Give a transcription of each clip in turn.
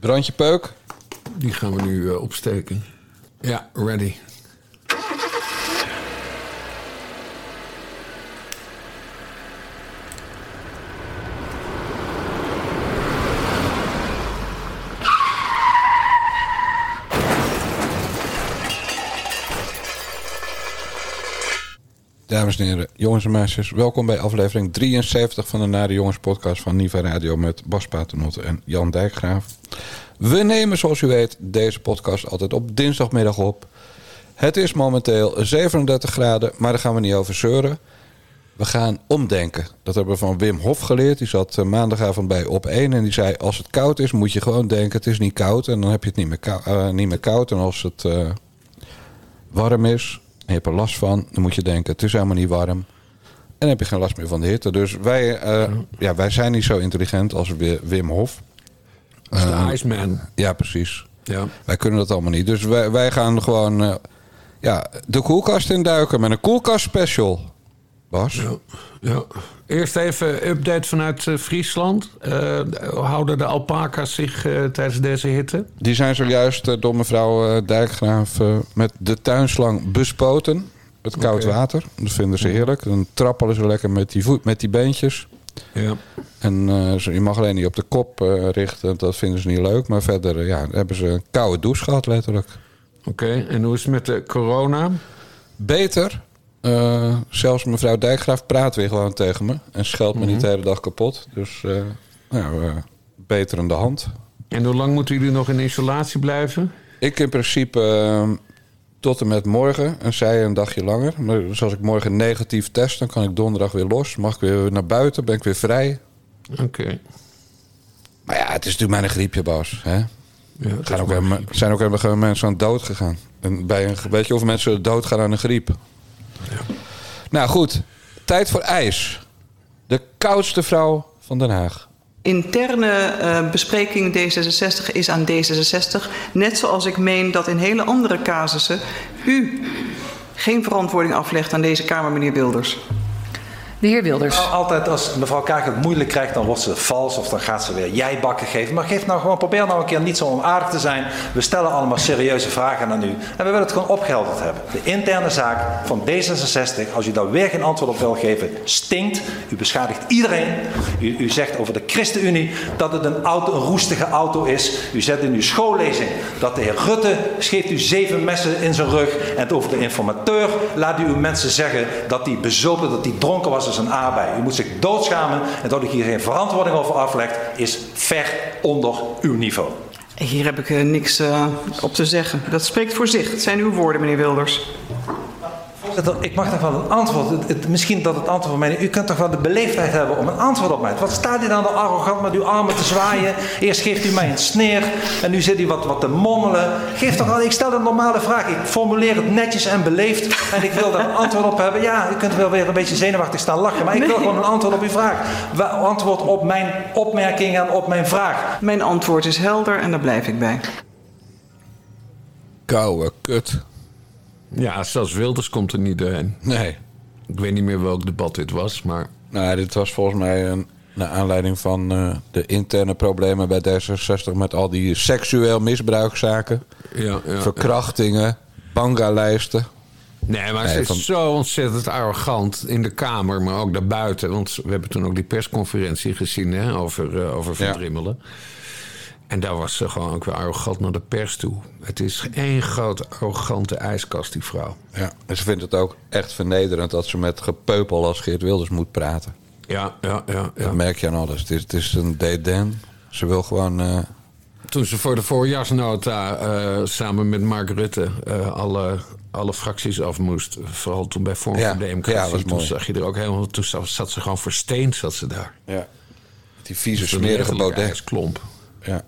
Brandje peuk. Die gaan we nu eh, opsteken. Ja, ready. Dames en heren, jongens en meisjes, welkom bij aflevering 73 van de Nare Jongens podcast van Niva Radio met Bas Paternotte en Jan Dijkgraaf. We nemen, zoals u weet, deze podcast altijd op dinsdagmiddag op. Het is momenteel 37 graden, maar daar gaan we niet over zeuren. We gaan omdenken. Dat hebben we van Wim Hof geleerd. Die zat eh, maandagavond bij op 1 en die zei: Als het koud is, moet je gewoon denken: het is niet koud. En dan heb je het niet meer, kou- eh, niet meer koud. En als het eh, warm is je hebt er last van, dan moet je denken: het is helemaal niet warm. En dan heb je geen last meer van de hitte. Dus wij, eh, ja, wij zijn niet zo intelligent als Wi- Wim Hof. Is de Iceman. Ja, precies. Ja. Wij kunnen dat allemaal niet. Dus wij, wij gaan gewoon eh, ja, de koelkast induiken met een koelkast special. Bas? Ja, ja. Eerst even update vanuit eh, Friesland. Eh, houden de alpaca's zich eh, tijdens deze hitte? Die zijn zojuist door mevrouw Dijkgraaf met de tuinslang bespoten. Met koud water. Dat vinden ze heerlijk. Dan trappelen ze lekker met die, voet, met die beentjes. Ja. En ze- je mag alleen niet op de kop richten. Dat vinden ze niet leuk. Maar verder ja, hebben ze een koude douche gehad, letterlijk. Oké, en hoe is het met de corona? Beter. Eh, zelfs mevrouw Dijkgraaf praat weer gewoon tegen me. En scheldt me Mhm. niet de hele dag kapot. Dus eh, nou, eh, beter aan de hand. En hoe lang moeten jullie nog in isolatie blijven? Ik in principe eh, tot en met morgen. En zij een dagje langer. Maar dus als ik morgen negatief test, dan kan ik donderdag weer los. Mag ik weer naar buiten, ben ik weer vrij. Oké. Maar ja, het is natuurlijk mijn griepje, Bas. Hè? Ja, Er gaan ook helemaal- zijn ook helemaal mensen aan dood gegaan. En bij een, weet je hoeveel mensen doodgaan aan een griep? Nou goed, tijd voor ijs. De koudste vrouw van Den Haag. Interne eh, bespreking D66 is aan D66. Net zoals ik meen dat in hele andere casussen u geen verantwoording aflegt aan deze Kamer, meneer Wilders. De heer Wilders. Al- Altijd als mevrouw Kaag het moeilijk krijgt, dan wordt ze vals of dan gaat ze weer jijbakken geven. Maar geef nou gewoon, probeer nou een keer niet zo onaardig te zijn. We stellen allemaal serieuze vragen aan u. En we willen het gewoon opgehelderd hebben. De interne zaak van D66, als u daar weer geen antwoord op wil geven, stinkt. U beschadigt iedereen. U, u zegt over de ChristenUnie dat het een, roestige auto is. U zet in uw schoollezing dat de heer Rutte geeft u zeven messen in zijn rug. En over de informateur laat u uw mensen zeggen dat hij bezopen, dat hij dronken was als een. U moet zich doodschamen en dat u hier geen verantwoording over aflegt, is ver onder uw niveau. Hier heb ik eh, niks eh, op te zeggen. Dat spreekt voor zich. Het zijn uw woorden, meneer Wilders. Ik mag toch wel een antwoord. Het- het- misschien dat het antwoord van mij. U kunt toch wel de beleefdheid hebben om een antwoord op mij. Wat staat u dan er arrogant met uw armen te zwaaien? Eerst geeft u mij een sneer en nu zit u wat, wat te mommelen. Geef toch al, ik stel een normale vraag. Ik formuleer het netjes en beleefd en ik wil daar een antwoord op hebben. Ja, u kunt wel weer een beetje zenuwachtig staan lachen, maar ik wil gewoon een antwoord op uw vraag. Antwoord op mijn opmerking en op mijn vraag. Mijn antwoord is helder en daar blijf ik bij. Koude kut. Ja, zelfs Wilders komt er niet doorheen. Nee. Ik weet niet meer welk debat dit was, maar... Nou, dit was volgens mij een, naar aanleiding van eh, de interne problemen bij D66... met al die seksueel misbruikzaken. Ja, ja, verkrachtingen, banga-lijsten. Nee, maar Nee, ze is zo ontzettend arrogant in de Kamer, maar ook daarbuiten. Want we hebben toen ook die persconferentie gezien hè, over, eh, over Van Ja. En daar was ze gewoon ook weer arrogant naar de pers toe. Het is één grote arrogante ijskast, die vrouw. Ja. En ze vindt het ook echt vernederend dat ze met gepeupel als Geert Wilders moet praten. Ja, ja, ja. ja. Dat merk je aan alles. Het is, het is een. Ze wil gewoon... eh, Toen ze voor de voorjaarsnota eh, samen met Mark Rutte eh, alle, alle fracties af moest. Vooral toen bij Vorm Ja, voor Democratie. ja, was toen mooi. zag je er ook helemaal... Toen zat ze gewoon versteend, zat ze daar. ja. Die vieze, smerige Baudet. Ja,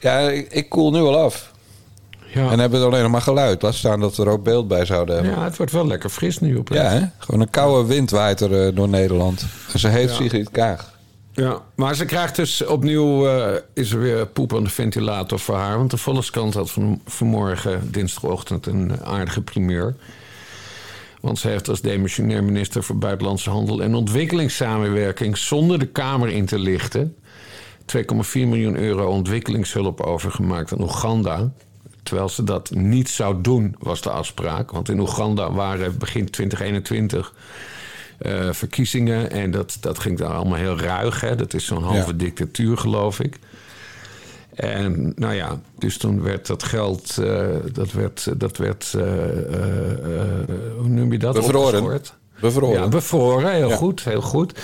ja ik, ik koel nu al af. Ja. En hebben we alleen nog maar geluid. Laat staan dat we er ook beeld bij zouden hebben. ja, het wordt wel lekker fris nu op. Ja, hè? Gewoon een koude wind waait er eh, door Nederland. En ze heet Ja. Sigrid Kaag. Ja, maar ze krijgt dus opnieuw, eh, is er weer poep aan de ventilator voor haar. Want de Volkskrant had van, vanmorgen, dinsdagochtend, een aardige primeur. Want ze heeft als demissionair minister voor Buitenlandse Handel en Ontwikkelingssamenwerking... zonder de Kamer in te lichten... 2,4 miljoen euro ontwikkelingshulp overgemaakt aan Oeganda. Terwijl ze dat niet zou doen, was de afspraak. Want in Oeganda waren begin 2021 uh, verkiezingen. En dat, dat ging daar allemaal heel ruig. Hè? Dat is zo'n halve Ja. dictatuur, geloof ik. En nou ja, dus toen werd dat geld, eh, dat werd, dat werd eh, eh, eh, hoe noem je dat? Bevroren. Opgeschort. Bevroren. Ja, bevroren, heel Ja. goed, heel goed.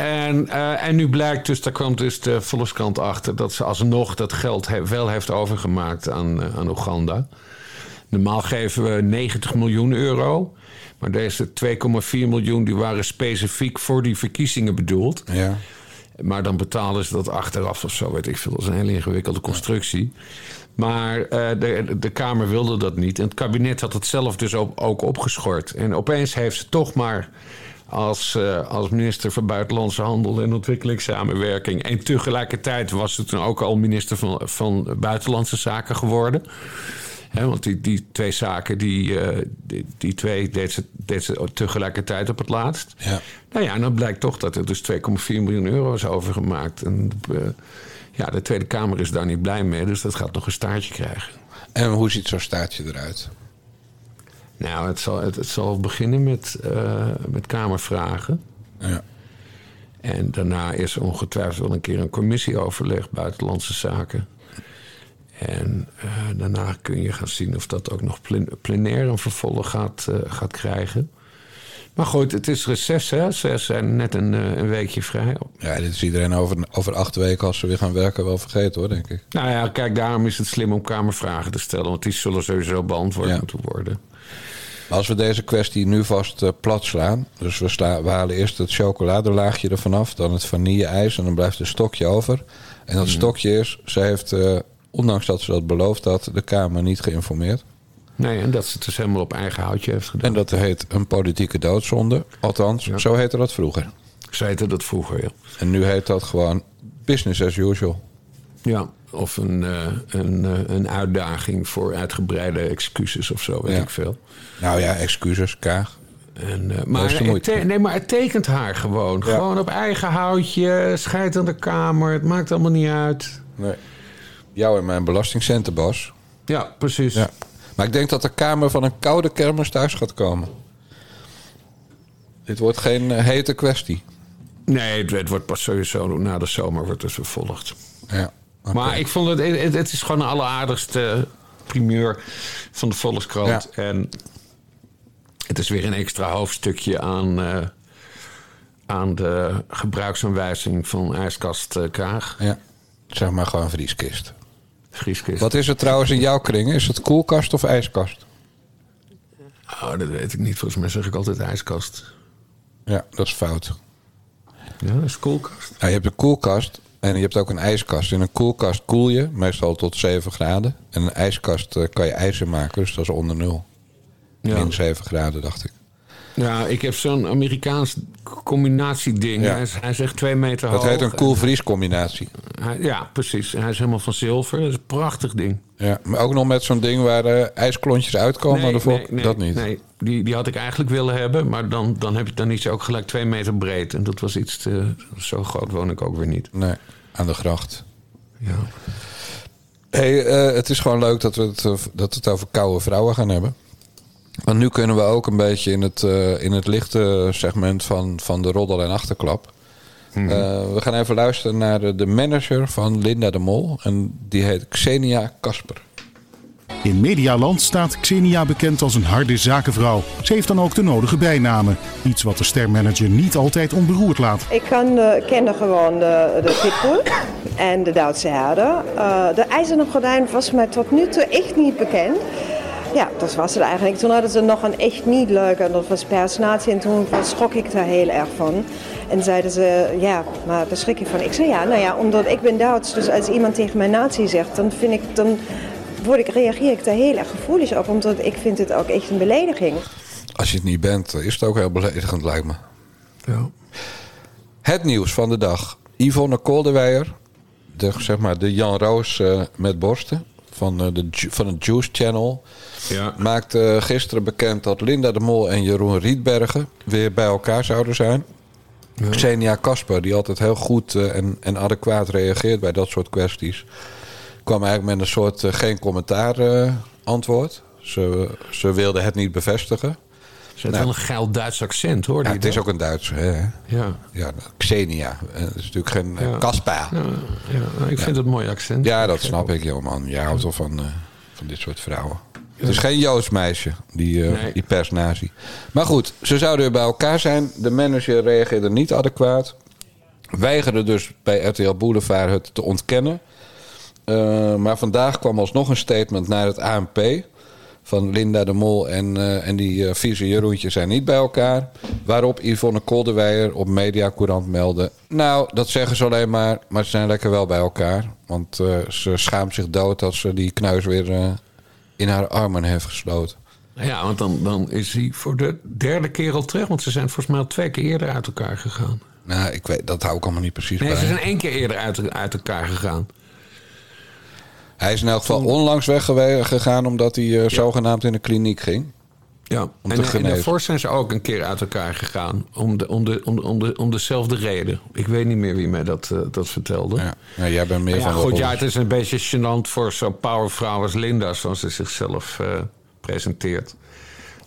En, eh, en nu blijkt dus, daar kwam dus de Volkskrant achter... dat ze alsnog dat geld he- wel heeft overgemaakt aan, eh, aan Oeganda. Normaal geven we 90 miljoen euro. Maar deze 2,4 miljoen die waren specifiek voor die verkiezingen bedoeld. Ja. Maar dan betalen ze dat achteraf of zo, weet ik veel. Dat is een hele ingewikkelde constructie. Maar eh, de, de Kamer wilde dat niet. En het kabinet had het zelf dus ook, ook opgeschort. En opeens heeft ze toch maar als, eh, als minister van Buitenlandse Handel en Ontwikkelingssamenwerking... en tegelijkertijd was ze toen ook al minister van, van Buitenlandse Zaken geworden... Want die, die twee zaken, die, eh, die, die twee deed ze, deed ze tegelijkertijd op het laatst. Ja. Nou ja, en dan blijkt toch dat er dus 2,4 miljoen euro is overgemaakt. En eh, ja, de Tweede Kamer is daar niet blij mee, dus dat gaat nog een staartje krijgen. En hoe ziet zo'n staartje eruit? Nou, het zal, het, het zal beginnen met, eh, met Kamervragen. Ja. En daarna is er ongetwijfeld wel een keer een commissieoverleg buitenlandse zaken. En eh, daarna kun je gaan zien of dat ook nog plin- plenair een vervolg gaat, eh, gaat krijgen. Maar goed, het is reces, hè? Ze zijn net een, een weekje vrij. ja, dit is iedereen over, over acht weken als ze weer gaan werken wel vergeten hoor, denk ik. Nou ja, kijk, daarom is het slim om Kamervragen te stellen. Want die zullen sowieso beantwoord Ja. moeten worden. Als we deze kwestie nu vast eh, plat slaan. Dus we, sla, we halen eerst het chocoladelaagje ervan af. Dan het vanille-ijs. En dan blijft een stokje over. En dat stokje is... Ze heeft, eh, ondanks dat ze dat beloofd had... de Kamer niet geïnformeerd. Nee, en dat ze het dus helemaal op eigen houtje heeft gedaan. En dat heet een politieke doodzonde. Althans, Ja. zo heette dat vroeger. Ze heette dat vroeger, ja. En nu heet dat gewoon business as usual. Ja, of een, eh, een, eh, een uitdaging voor uitgebreide excuses of zo, weet Ja. ik veel. Nou ja, excuses, Kaag. En, eh, maar, het te- nee, maar het tekent haar gewoon. Ja. Gewoon op eigen houtje, scheidt aan de kamer. Het maakt allemaal niet uit. Nee. Jou en mijn belastingcenten, Bas. Ja, precies. Ja. Maar ik denk dat de Kamer van een koude kermis thuis gaat komen. Dit wordt geen hete kwestie. Nee, het, het wordt pas sowieso na de zomer wordt het vervolgd. Ja. Maar ik vond het, het, het is gewoon een alleraardigste primeur van de Volkskrant. En het is weer een extra hoofdstukje aan, eh, aan de gebruiksaanwijzing van ijskast eh, Kaag. Ja. Zeg maar gewoon vrieskist. Vrieskist. Wat is het trouwens in jouw kring? Is het koelkast of ijskast? Oh, dat weet ik niet. Volgens mij zeg ik altijd ijskast. Ja, dat is fout. Ja, dat is koelkast. Ja, je hebt een koelkast en je hebt ook een ijskast. In een koelkast koel je, meestal tot 7 graden. En een ijskast eh, kan je in maken, dus dat is onder nul. Ja. Min 7 graden, dacht ik. Ja, ik heb zo'n Amerikaans combinatieding. Ja. Hij, is, hij is echt twee meter Dat hoog. heet een koel-vries combinatie. Hij- ja, precies. Hij is helemaal van zilver. Dat is een prachtig ding. Ja, maar ook nog met zo'n ding waar eh, ijsklontjes uitkomen volk. dat niet. Nee, die, die had ik eigenlijk willen hebben. Maar dan, dan heb je dan niet zo ook gelijk twee meter breed. En dat was iets te... Zo groot woon ik ook weer niet. Nee, aan de gracht. Ja. Hey, eh, het is gewoon leuk dat we het, dat we het over koude vrouwen gaan hebben. Want nu kunnen we ook een beetje in het, eh, in het lichte segment van, van de roddel en achterklap. Mhm. Eh, we gaan even luisteren naar de, de manager van Linda de Mol. En die heet Xenia Kasper. In Medialand staat Xenia bekend als een harde zakenvrouw. Ze heeft dan ook de nodige bijnamen. Iets wat de stermanager niet altijd onberoerd laat. Ik kan, eh, kende gewoon de, de pitbull en de Duitse herder. Eh, de ijzeren gordijn was mij tot nu toe echt niet bekend. Ja, dat was het eigenlijk. Toen hadden ze nog een echt niet leuke, en dat was personatie. En toen schrok ik daar heel erg van. En zeiden ze, ja, maar daar schrik je van. Ik zei, ja, nou ja, omdat ik ben Duits. Dus als iemand tegen mij nazi zegt, dan vind ik, dan word ik, reageer ik daar heel erg gevoelig op. Omdat ik vind het ook echt een belediging. Als je het niet bent, is het ook heel beledigend, lijkt me. ja. Het nieuws van de dag. Yvonne Koldewijer, de, zeg maar de Jan Roos eh, met borsten van, eh, de, van het Juice Channel... Ja. maakte gisteren bekend dat Linda de Mol en Jeroen Rietbergen weer bij elkaar zouden zijn. Xenia Kasper, die altijd heel goed eh, en, en adequaat reageert bij dat soort kwesties, kwam eigenlijk met een soort eh, geen commentaar eh, antwoord. Ze, ze wilde het niet bevestigen. Ze heeft Nou. wel een geil Duits accent hoor. Ja, het is ook een Duitser, hè? Ja, Ja, Xenia. Eh, Het is natuurlijk geen Ja. uh, Kasper. ja, ja, ik vind het een mooi accent. Ja, dat snap ik, joh man. Jij houdt wel van, eh, van dit soort vrouwen. Het is geen Joods meisje, die, eh Nee. die persnazi. Maar goed, ze zouden weer bij elkaar zijn. De manager reageerde niet adequaat. Weigerde dus bij RTL Boulevard het te ontkennen. Eh, maar vandaag kwam alsnog een statement naar het ANP... van Linda de Mol en, eh, en die eh, vieze Jeroentje zijn niet bij elkaar. Waarop Yvonne Kolderweijer op Mediacourant meldde... nou, dat zeggen ze alleen maar, maar ze zijn lekker wel bij elkaar. Want eh, ze schaamt zich dood dat ze die knuis weer in haar armen heeft gesloten. Ja, want dan, dan is hij voor de derde keer al terug. Want ze zijn volgens mij al twee keer eerder uit elkaar gegaan. Nou, ik weet, dat hou ik allemaal niet precies Nee, bij. ze zijn één keer eerder uit, uit elkaar gegaan. Hij is in elk geval onlangs weggegaan omdat hij eh, zogenaamd in de kliniek ging. Ja, Om en, en daarvoor zijn ze ook een keer uit elkaar gegaan. Om, de, om, de, om, de, om, de, om dezelfde reden. Ik weet niet meer wie mij dat, eh, dat vertelde. Ja, nou, jij bent meer Ja, van goed, ja, het is een beetje gênant voor zo'n powervrouw als Linda, zoals ze zichzelf eh, presenteert.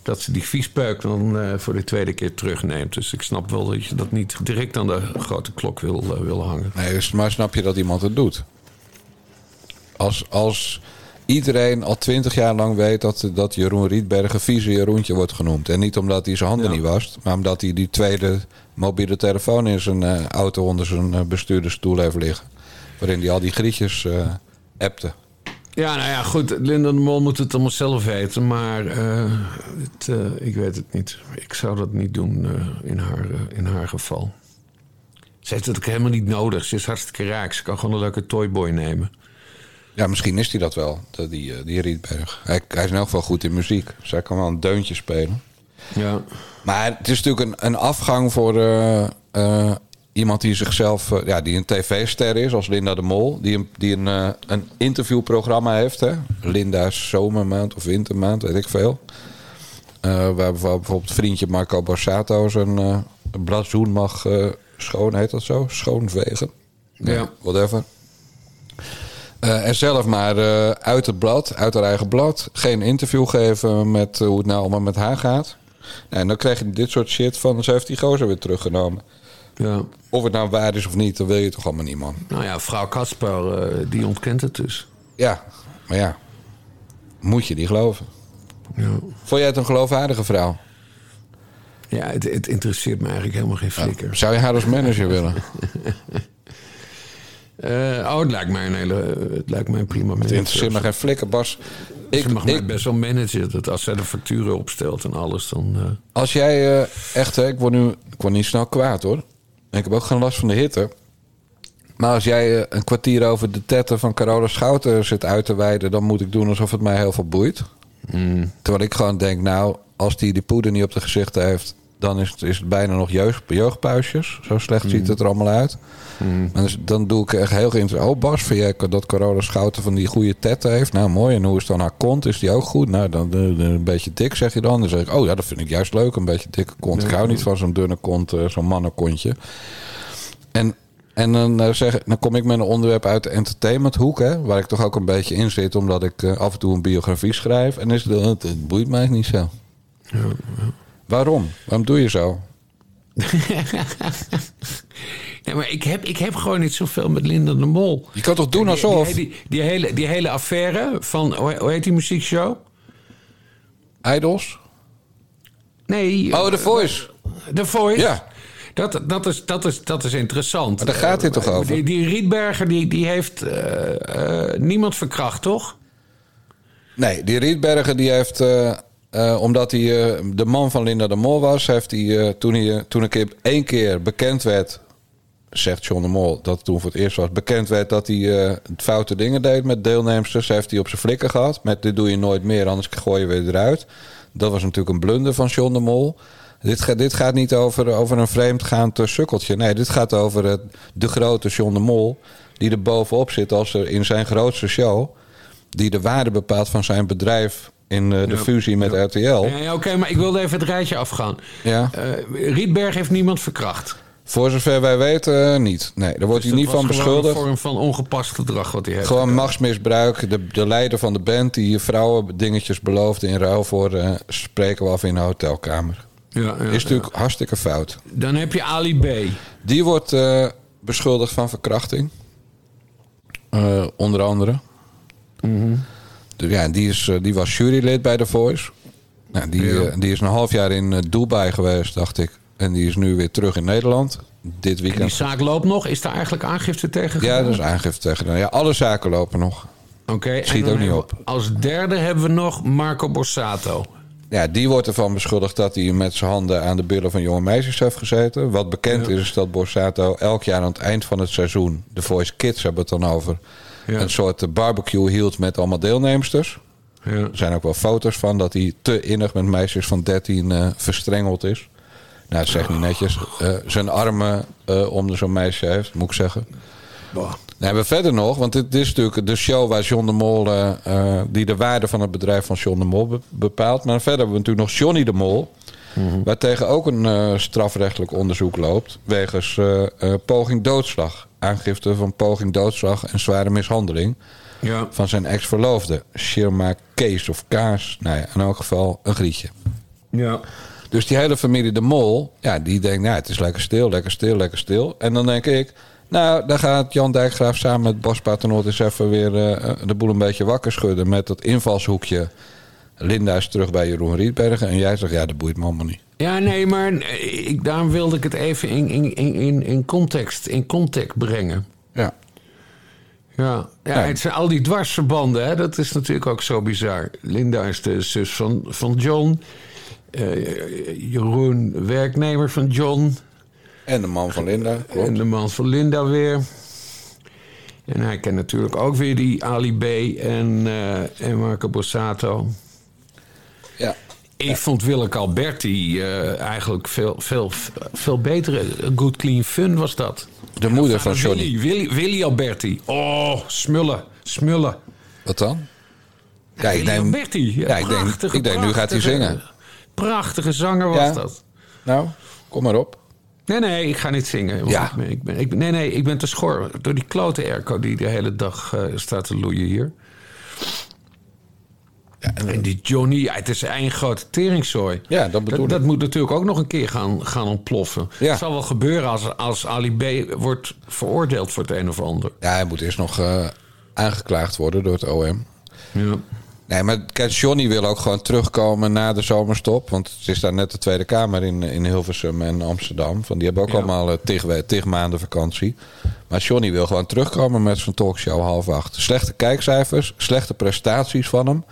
Dat ze die viespeuk dan voor de tweede keer terugneemt. Dus ik snap wel dat je dat niet direct aan de grote klok wil, wil hangen. Nee, dus- maar snap je dat iemand het doet? Als, als iedereen al twintig jaar lang weet dat, dat Jeroen Rietbergen vieze Jeroentje wordt genoemd. En niet omdat hij zijn handen Ja. niet wast, maar omdat hij die tweede mobiele telefoon in zijn eh, auto onder zijn eh, bestuurdersstoel heeft liggen. Waarin hij al die grietjes eh appte. Ja, nou ja, goed. Linda de Mol moet het allemaal zelf weten. Maar het, ik weet het niet. Ik zou dat niet doen in, haar, in haar geval. Ze heeft het ook helemaal niet nodig. Ze is hartstikke raak. Ze kan gewoon een leuke toyboy nemen. Ja, misschien is hij dat wel, die, eh, die Rietberg. Hij, hij is in elk geval goed in muziek. Dus hij kan wel een deuntje spelen. Ja. Maar het is natuurlijk een, een afgang voor eh, eh, iemand die zichzelf, ja, die een tv-ster is, als Linda de Mol. Die een, die een, een interviewprogramma heeft, hè? Linda's zomermaand of wintermaand, weet ik veel. Waar bijvoorbeeld vriendje Marco Borsato zijn eh blazoen mag schoon, heet dat zo? Schoonvegen. Ja. Whatever. Eh, en zelf maar eh, uit het blad, uit haar eigen blad. Geen interview geven met eh, hoe het nou allemaal met haar gaat. En dan krijg je dit soort shit van... ze heeft die gozer weer teruggenomen. ja. Of het nou waar is of niet, dat wil je toch allemaal niet, man. Nou ja, vrouw Kasper, die ontkent het dus. Ja, maar ja. Moet je die geloven? Ja, Vond jij het een geloofwaardige vrouw? ja het, het interesseert me eigenlijk helemaal geen flikker. Zou je haar als manager willen? Eh, oh, het lijkt mij een hele... Het lijkt mij een prima Het interesseert me geen flikker, Bas. Ik, Ze mag mij ik, best wel managen. Dat als zij de facturen opstelt en alles, dan... eh, als jij eh, echt, hè, ik word nu ik word niet snel kwaad hoor. Ik heb ook geen last van de hitte. Maar als jij een kwartier over de tetten van Carola Schouten zit uit te wijden, dan moet ik doen alsof het mij heel veel boeit. Terwijl ik gewoon denk, nou, als die die poeder niet op de gezichten heeft, dan is het, is het bijna nog jeugd, jeugdpuisjes. Zo slecht ziet het er allemaal uit. En dus, dan doe ik echt heel geïnteresseerd. Oh, Bas, vind jij dat Carola Schouten van die goede tetten heeft? Nou, mooi. En hoe is dan haar kont? Is die ook goed? Nou, dan een beetje dik, zeg je dan. Dan zeg ik, oh ja, dat vind ik juist leuk. Een beetje dikke kont. Ik hou niet van zo'n dunne kont, eh, zo'n mannenkontje. En, en dan, eh, zeg, dan kom ik met een onderwerp uit de entertainmenthoek, hè, waar ik toch ook een beetje in zit, omdat ik eh, af en toe een biografie schrijf. En is het, het boeit mij niet zo. Waarom? Waarom doe je zo? Ja, maar ik heb, ik heb gewoon niet zoveel met Linda de Mol. Je kan toch doen alsof? Die, die, die hele, die hele affaire van... Hoe heet die muziekshow? Idols? Nee. Oh, The Voice. The Voice? Ja. Dat, dat, is, dat, is, dat is interessant. Maar daar gaat dit toch Eh, over? Die, die Rietberger die, die heeft eh, eh, niemand verkracht, toch? Nee, die Rietbergen die heeft, eh, eh, omdat hij eh, de man van Linda de Mol was, heeft hij eh, toen hij toen een keer één keer bekend werd, zegt John de Mol, dat het toen voor het eerst was, bekend werd dat hij foute dingen deed met deelnemsters, heeft hij op zijn flikker gehad. Met dit doe je nooit meer, anders gooi je weer eruit. Dat was natuurlijk een blunder van John de Mol. Dit, gaat- dit gaat niet over, over een vreemdgaand sukkeltje. Nee, dit gaat over het, de grote John de Mol. Die er bovenop zit als er in zijn grootste show. Die de waarde bepaalt van zijn bedrijf in eh, de Ja. fusie met RTL. Ja, Oké, maar ik wilde even het rijtje afgaan. Ja. Eh, Rietberg heeft niemand verkracht. Voor zover wij weten, eh, niet. Nee, daar wordt Dus hij niet van beschuldigd. een vorm van ongepast gedrag wat hij heeft. Gewoon gedaan. machtsmisbruik. De, de leider van de band die vrouwen dingetjes beloofde in ruil voor spreken we af in een hotelkamer. Ja, ja, Is natuurlijk hartstikke fout. Dan heb je Ali B. Die wordt beschuldigd van verkrachting. Onder andere. Dus ja, die, is, eh, die was jurylid bij The Voice. Nou, die, Ja. eh, die is een half jaar in eh, Dubai geweest, dacht ik. En die is nu weer terug in Nederland. Dit En die weekend. zaak loopt nog. Is daar eigenlijk aangifte tegen Ja, gedaan? dat is aangifte tegen. gedaan. Ja, alle zaken lopen nog. Oké. Schiet ook niet op. Als derde hebben we nog Marco Borsato. Ja, die wordt ervan beschuldigd dat hij met zijn handen aan de billen van jonge meisjes heeft gezeten. Wat bekend is, is dat Borsato elk jaar aan het eind van het seizoen, de Voice Kids hebben het dan over, Ja. een soort barbecue hield met allemaal deelnemsters. Ja. Er zijn ook wel foto's van dat hij te innig met meisjes van 13 eh, verstrengeld is. Nou, dat zegt niet netjes. Eh, zijn armen eh, om zo'n meisje heeft, moet ik zeggen. Dan hebben we verder nog, want dit, dit is natuurlijk de show waar John de Mol, die de waarde van het bedrijf van John de Mol be- bepaalt. Maar verder hebben we natuurlijk nog Johnny de Mol, waar tegen ook een strafrechtelijk onderzoek loopt. Wegens poging doodslag. Aangifte van poging doodslag en zware mishandeling Ja. van zijn ex-verloofde, Shirma Kees of Kaas. Nou ja, in elk geval een grietje. Ja. Dus die hele familie De Mol, ja, die denkt, nou, het is lekker stil, lekker stil, lekker stil. En dan denk ik, nou, dan gaat Jan Dijkgraaf samen met Bas Paternotte eens even weer eh, de boel een beetje wakker schudden met dat invalshoekje. Linda is terug bij Jeroen Rietbergen en jij zegt, ja, dat boeit me allemaal niet. Ja, nee, maar ik, daarom wilde ik het even in, in, in, in, context, in context brengen. Ja. Ja, ja het zijn al die dwarsverbanden, hè, dat is natuurlijk ook zo bizar. Linda is de zus van, van John. Eh, Jeroen, werknemer van John. En de man van Linda, klopt. En de man van Linda weer. En hij kent natuurlijk ook weer die Ali B. en, eh, en Marco Borsato. Ja. Ik vond Willeke Alberti eh, eigenlijk veel, veel, veel betere. Good Clean Fun was dat. De moeder van Johnny. Willy, Willy, Willy Alberti. Oh, smullen, smullen. Wat dan? Ja, ik denk, Alberti. ja, ik denk, ik denk nu gaat hij zingen. Prachtige zanger was Ja. dat. Nou, kom maar op. Nee, nee, ik ga niet zingen. Ja. Ik ben, ik ben, ik ben- nee, nee, ik ben te schor door die klote airco die de hele dag eh, staat te loeien hier. En die Johnny, ja, het is één grote teringzooi. Ja, dat bedoel dat, dat moet natuurlijk ook nog een keer gaan, gaan ontploffen. Ja. Het zal wel gebeuren als, als Ali B. wordt veroordeeld voor het een of ander. Ja, hij moet eerst nog eh, aangeklaagd worden door het OM. Ja. Nee, maar kijk, Johnny wil ook gewoon terugkomen na de zomerstop. Want het is daar net de Tweede Kamer in, in Hilversum en Amsterdam. Van, die hebben ook Ja. allemaal eh, tig, tig maanden vakantie. Maar Johnny wil gewoon terugkomen met zijn talkshow half acht. Slechte kijkcijfers, slechte prestaties van hem.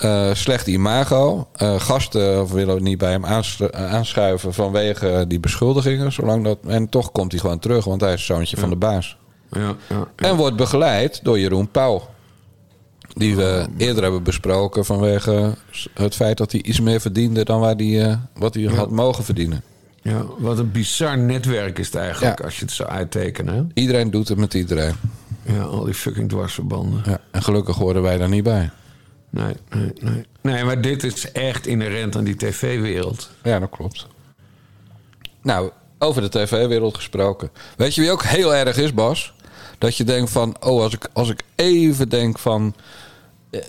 Eh, slecht imago. Eh, gasten willen niet bij hem eh, aanschuiven vanwege die beschuldigingen. Zolang dat, en toch komt hij gewoon terug, want hij is zoontje van de baas. Ja, ja. En wordt begeleid door Jeroen Pauw. Die we eerder hebben besproken vanwege het feit dat hij iets meer verdiende dan waar eh, wat hij had mogen verdienen. Ja, wat een bizar netwerk is het eigenlijk als je het zou uittekenen. Hè? Iedereen doet het met iedereen. Ja, al die fucking dwarsverbanden. Ja, en gelukkig horen wij daar niet bij. Nee, nee, nee. Nee, maar dit is echt inherent aan die tv-wereld. Ja, dat klopt. Nou, over de tv-wereld gesproken. Weet je wie ook heel erg is, Bas? Dat je denkt van, oh, als ik, als ik even denk van... eh,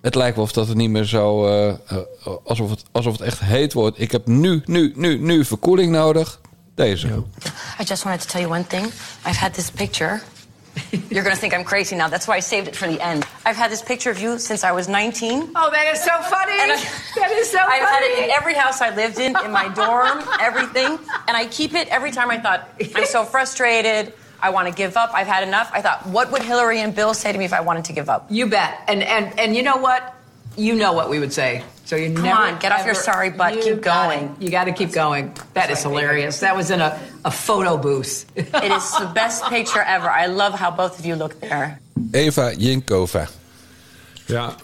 het lijkt wel of dat het niet meer zo... eh, eh, alsof, het, alsof het echt heet wordt. Ik heb nu, nu, nu, nu verkoeling nodig. Deze. I just wanted to tell you one thing. I've had this picture. You're going to think I'm crazy now. That's why I saved it for the end. I've had this picture of you since I was 19. Oh, that is so funny. And I- that is so I've had it funny. in every house I lived in, in my dorm, everything. And I keep it every time I thought, I'm so frustrated. I want to give up. I've had enough. I thought, what would Hillary and Bill say to me if I wanted to give up? You bet. And and and you know what? You know what we would say. So you Come never on, get off your sorry butt. You Keep going. it. You got to keep going. That is hilarious. That was in a, a photo booth. It is the best picture ever. I love how both of you look there. Eva Jinkova. Ja,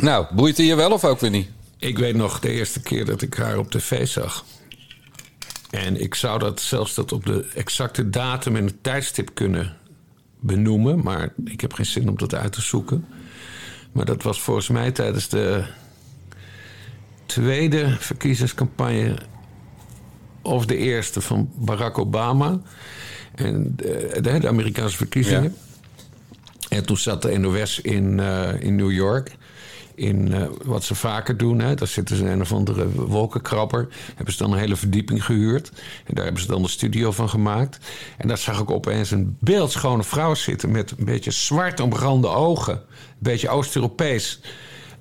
Nou, boeit hij je wel of ook weer niet? ik weet nog de eerste keer dat ik haar op tv zag. En ik zou dat zelfs dat op de exacte datum en het tijdstip kunnen benoemen. Maar ik heb geen zin om dat uit te zoeken. Maar dat was volgens mij tijdens de tweede verkiezingscampagne of de eerste van Barack Obama. En de, de, Amerikaanse verkiezingen. En toen zat de NOS in, eh, in New York. In eh, wat ze vaker doen. Hè. Daar zitten ze in een of andere wolkenkrabber. Hebben ze dan een hele verdieping gehuurd. En daar hebben ze dan de studio van gemaakt. En daar zag ik opeens een beeldschone vrouw zitten. Met een beetje zwart omrande ogen. Een beetje Oost-Europees.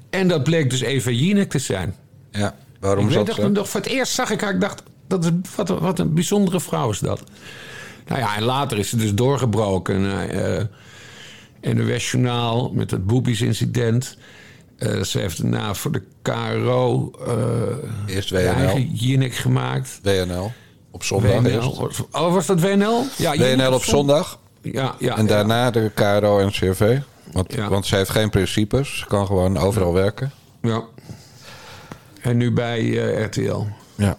En dat bleek dus Eva Jinek te zijn. Ja, waarom ik weet dat nog voor het eerst zag ik haar. Ik dacht, dat is, wat, wat een bijzondere vrouw is dat. Nou ja, en later is ze dus doorgebroken. eh NOS Journaal met het Boobies-incident. Eh, ze heeft daarna voor de KRO eh Eerst WNL. eigen Jinek gemaakt. WNL. Op zondag WNL. eerst. Oh, was dat WNL? Ja, WNL op zondag. Ja, ja. en daarna de KRO en CV. Want, Ja. want ze heeft geen principes. Ze kan gewoon overal werken. Ja. En nu bij eh, RTL. Ja.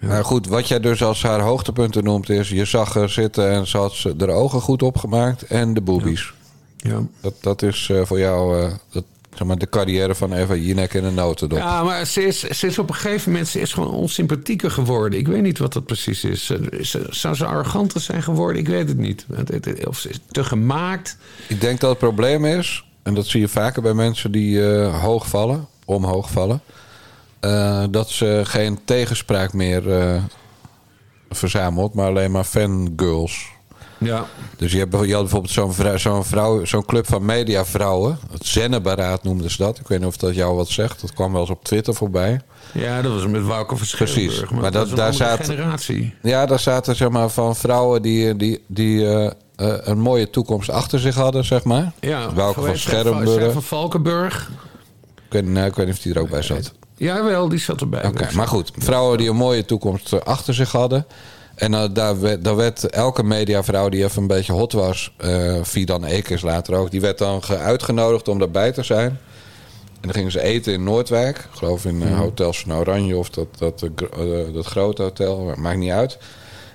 Maar goed, wat jij dus als haar hoogtepunten noemt is... je zag haar zitten en ze had ze de ogen goed opgemaakt en de boobies. Ja. Dat, dat is voor jou dat, zeg maar, de carrière van Eva Jinek in een notendop. Ja, maar ze is, ze is op een gegeven moment ze is gewoon onsympathieker geworden. Ik weet niet wat dat precies is. Ze- ze- Zou ze arroganter zijn geworden? Ik weet het niet. Of ze is te gemaakt. Ik denk dat het probleem is, en dat zie je vaker bij mensen die eh, hoog vallen, omhoog vallen, eh, dat ze geen tegenspraak meer eh, verzamelt, maar alleen maar fangirls. Ja. Dus je, hebt, je had bijvoorbeeld zo'n vrouw, zo'n vrouw, zo'n club van mediavrouwen. Het Zenneberaad noemden ze dat. Ik weet niet of dat jou wat zegt. Dat kwam wel eens op Twitter voorbij. Ja, dat was met Wouter van Precies. Maar Maar, dat- dat, daar daar zaten- generatie. Ja, daar zaten zeg maar van vrouwen die, die, die eh, eh, een mooie toekomst achter zich hadden, zeg maar. Ja, Wouter van Schermburg. van Valkenburg. Ik weet, nou, ik weet niet of die er ook bij zat. Jawel, die zat erbij. Oké, maar goed. Vrouwen die een mooie toekomst eh, achter zich hadden. En eh, daar, werd, daar werd elke mediavrouw die even een beetje hot was... eh Fidan Ekers later ook... die werd dan ge- uitgenodigd om daarbij te zijn. En dan gingen ze eten in Noordwijk. Ik geloof in eh, Mhm. Hotel Van Oranje of dat, dat, dat grote hotel. Maakt niet uit.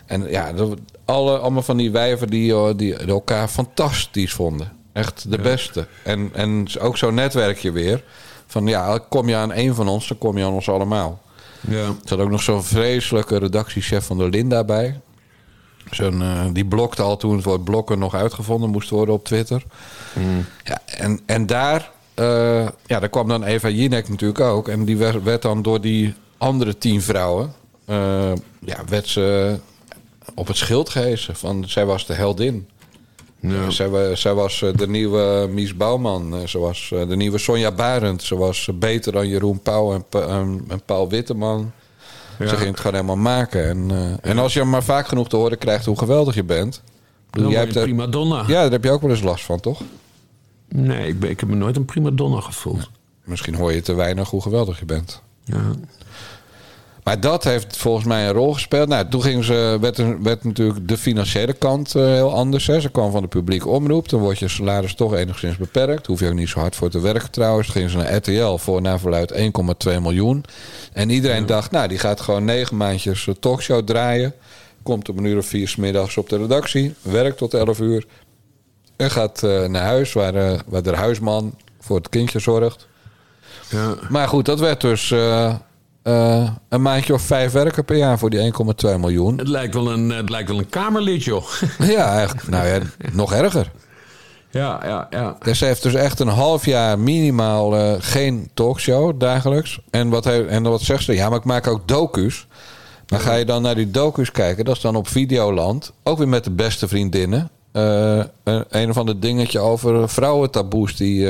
En ja, dat- alle, allemaal van die wijven die, die elkaar fantastisch vonden. Echt de beste. En, en ook zo'n netwerkje weer. Van ja, kom je aan één van ons, dan kom je aan ons allemaal. Ja. Er zat ook nog zo'n vreselijke redactiechef van de Linda bij. Zo'n, eh, die blokte al toen het woord blokken nog uitgevonden moest worden op Twitter. Ja, en, en daar, eh, ja, daar kwam dan Eva Jinek natuurlijk ook. En die werd, werd dan door die andere tien vrouwen... eh, ja, werd ze op het schild gehezen. Van, zij was de heldin. Ja. Zij, wa- zij was eh, de nieuwe Mies Bouwman. Eh, Ze was eh, de nieuwe Sonja Barend. Ze was eh, beter dan Jeroen Pauw en, en, en Paul Witteman. Ja. Ze ging het gewoon helemaal maken. En, eh, en als je maar vaak genoeg te horen krijgt hoe geweldig je bent... Dan jij hebt een prima donna. Ja, daar heb je ook wel eens last van, toch? Nee, ik, ben, ik heb me nooit een prima donna gevoeld. Misschien hoor je te weinig hoe geweldig je bent. Ja. Maar dat heeft volgens mij een rol gespeeld. Nou, toen ging ze, werd, er- werd natuurlijk de financiële kant eh, heel anders. Hè. Ze kwam van de publieke omroep. Dan wordt je salaris toch enigszins beperkt. Hoef je ook niet zo hard voor te werken trouwens. Toen ging ze naar RTL voor naar verluid 1,2 miljoen. En iedereen dacht, nou, die gaat gewoon negen maandjes een talkshow draaien. Komt om een uur of vier 's middags op de redactie. Werkt tot 11 uur. En gaat eh, naar huis waar, eh, waar de huisman voor het kindje zorgt. Ja. Maar goed, dat werd dus eh, een maandje of vijf werken per jaar voor die 1,2 miljoen. Het lijkt wel een, het lijkt wel een kamerlid, joh. Ja, eigenlijk, nou ja, nog erger. ja, ja, ja. Dus ze heeft dus echt een half jaar minimaal eh, geen talkshow dagelijks. En wat, he- en wat zegt ze? Ja, maar ik maak ook docu's. Maar ga je dan naar die docu's kijken, dat is dan op Videoland. Ook weer met de beste vriendinnen. Eh, een, een of ander dingetje over vrouwentaboes die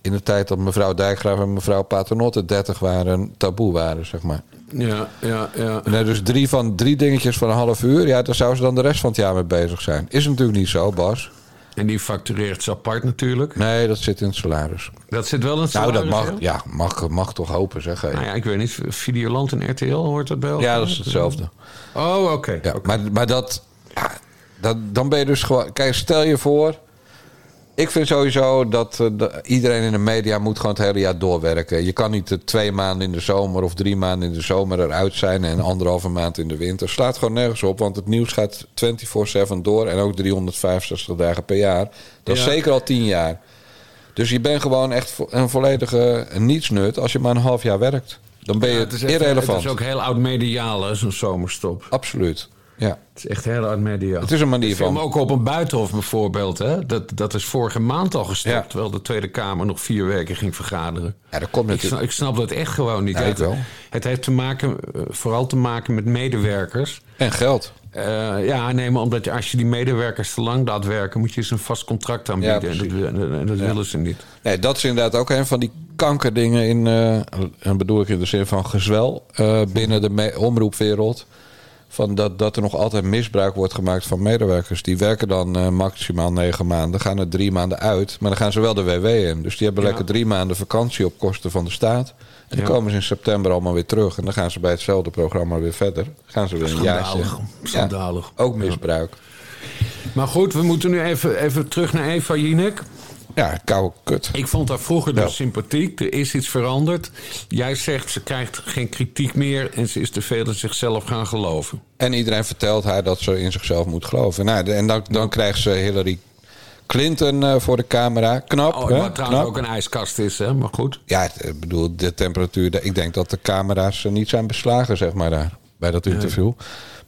in de tijd dat mevrouw Dijkgraaf en mevrouw Paternotte 30 waren, taboe waren, zeg maar. Ja, ja, ja. Nee, dus drie, van, drie dingetjes van een half uur. Ja, daar zou ze dan de rest van het jaar mee bezig zijn. Is natuurlijk niet zo, Bas. En die factureert ze apart natuurlijk. Nee, dat zit in het salaris. Dat zit wel in het Nou, dat salaris, mag, ja, mag, mag toch hopen, zeg. Nou ja, ik weet niet. Videoland en RTL hoort dat bij elkaar? Ja, dat is hetzelfde. Oh, oké. Ja, maar, maar dat, ja, dat... Dan ben je dus gewoon... Kijk, stel je voor... Ik vind sowieso dat, eh, dat iedereen in de media moet gewoon het hele jaar doorwerken. Je kan niet eh, twee maanden in de zomer of drie maanden in de zomer eruit zijn... en anderhalve maand in de winter. Slaat gewoon nergens op, want het nieuws gaat 24-7 door... en ook 365 dagen per jaar. Dat is Ja. zeker al tien jaar. Dus je bent gewoon echt een volledige nietsnut als je maar een half jaar werkt. Dan ben je Ja, het is echt- irrelevant. Het is ook heel oud-mediaal, zo'n zomerstop. Absoluut. Ja. Het is echt heel oud-mediaal. Het is een manier van- ook op een buitenhof bijvoorbeeld. Hè? Dat, dat is vorige maand al gestopt. Ja. Terwijl de Tweede Kamer nog vier weken ging vergaderen. Ja, dat komt Ik natuurlijk. snap, ik snap dat echt gewoon niet. Ja, ik het, wel. het heeft te maken, eh, vooral te maken met medewerkers. En geld. Eh, ja, nee, maar omdat je, als je die medewerkers te lang laat werken... moet je ze een vast contract aanbieden. Ja, en dat, precies. en dat willen ze niet. Nee, dat is inderdaad ook een van die kankerdingen in, eh, en bedoel ik in de zin van gezwel, eh, binnen de omroepwereld. Van dat, dat er nog altijd misbruik wordt gemaakt van medewerkers. Die werken dan eh, maximaal negen maanden, gaan er drie maanden uit. Maar dan gaan ze wel de WW in. Dus die hebben Ja. lekker drie maanden vakantie op kosten van de staat. En dan Ja. komen ze in september allemaal weer terug. En dan gaan ze bij hetzelfde programma weer verder. Gaan ze weer een jaartje. Schandalig. Schandalig. Ook misbruik. Maar goed, we moeten nu even, even terug naar Eva Jinek. Ja, koude kut. Ik vond haar vroeger Ja. dus sympathiek. Er is iets veranderd. Jij zegt ze krijgt geen kritiek meer en ze is te veel in zichzelf gaan geloven. En iedereen vertelt haar dat ze in zichzelf moet geloven. Nou, en dan, dan krijgt ze Hillary Clinton eh, voor de camera. Knap, Oh, wat trouwens Knap. ook een ijskast is, hè? maar goed. Ja, ik bedoel, de temperatuur... Ik denk dat de camera's niet zijn beslagen, zeg maar, daar. Bij dat interview.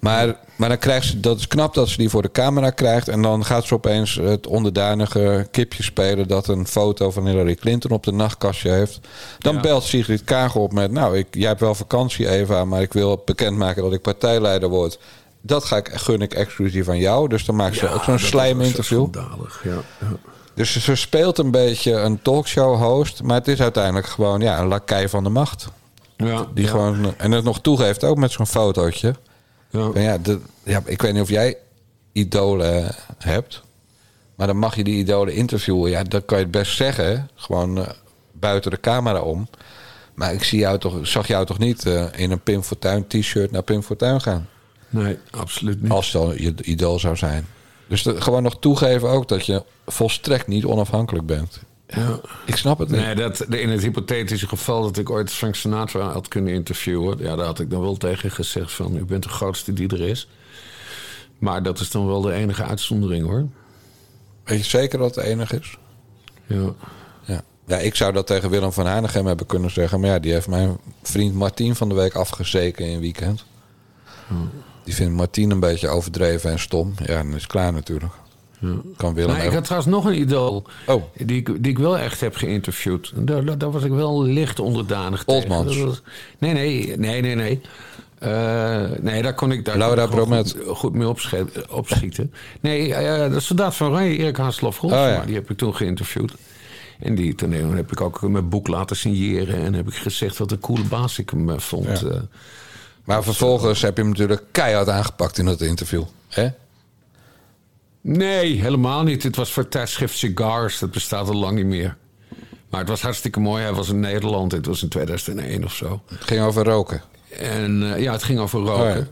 Maar, maar dan krijgt ze... Dat is knap dat ze die voor de camera krijgt. En dan gaat ze opeens het onderdanige kipje spelen... dat een foto van Hillary Clinton op de nachtkastje heeft. Dan Ja. belt Sigrid Kaag op met... Nou, ik, jij hebt wel vakantie, Eva... maar ik wil bekendmaken dat ik partijleider word. Dat ga ik, gun ik exclusief aan jou. Dus dan maakt ze ook zo'n dat is slijminterview. zo schandalig, ja. ja. Dus ze speelt een beetje een talkshow-host. Maar het is uiteindelijk gewoon ja, een lakij van de macht. Ja, Die ja. gewoon, en het nog toegeeft, ook met zo'n fotootje. Ja. Ja, de, ja, ik weet niet of jij idolen hebt. Maar dan mag je die idolen interviewen. Ja, dat kan je het best zeggen. Gewoon eh, buiten de camera om. Maar ik zie jou toch, zag jou toch niet eh, in een Pim Fortuyn t-shirt naar Pim Fortuyn gaan. Nee, absoluut niet. Als dan je idool zou zijn. Dus gewoon nog toegeven ook dat je volstrekt niet onafhankelijk bent. Ja. Ik snap het niet. Nee, dat, in het hypothetische geval dat ik ooit Frank Sinatra had kunnen interviewen... ja, daar had ik dan wel tegen gezegd van... u bent de grootste die er is. Maar dat is dan wel de enige uitzondering, hoor. Weet je zeker dat het enig is? Ja. Ja. ja, ik zou dat tegen Willem van Hanegem hebben kunnen zeggen. Maar ja, die heeft mijn vriend Martien van de week afgezeken in weekend. Die vindt Martien een beetje overdreven en stom. Ja, dan is het klaar natuurlijk. Kan Willem Nou, ik had trouwens nog een idool Oh. die, ik, die ik wel echt heb geïnterviewd. Daar, daar, was ik wel licht onderdanig tegen. Oldmans. Was- Nee, nee, nee, nee, nee. Eh, nee, daar kon ik, daar Laura kon ik goed, goed mee opschieten. Nee, eh, de soldaat van Oranje, Erik Haaslof Oh, ja. die heb ik toen geïnterviewd. En die toen heb ik ook mijn boek laten signeren. En heb ik gezegd wat een coole baas ik hem eh, vond. Ja. Maar vervolgens heb je hem natuurlijk keihard aangepakt in dat interview. hè? Nee, helemaal niet. Het was voor tijdschrift Cigars. Dat bestaat al lang niet meer. Maar het was hartstikke mooi. Hij was in Nederland. Het was in 2001 of zo. Het ging over roken. En eh, ja, het ging over roken.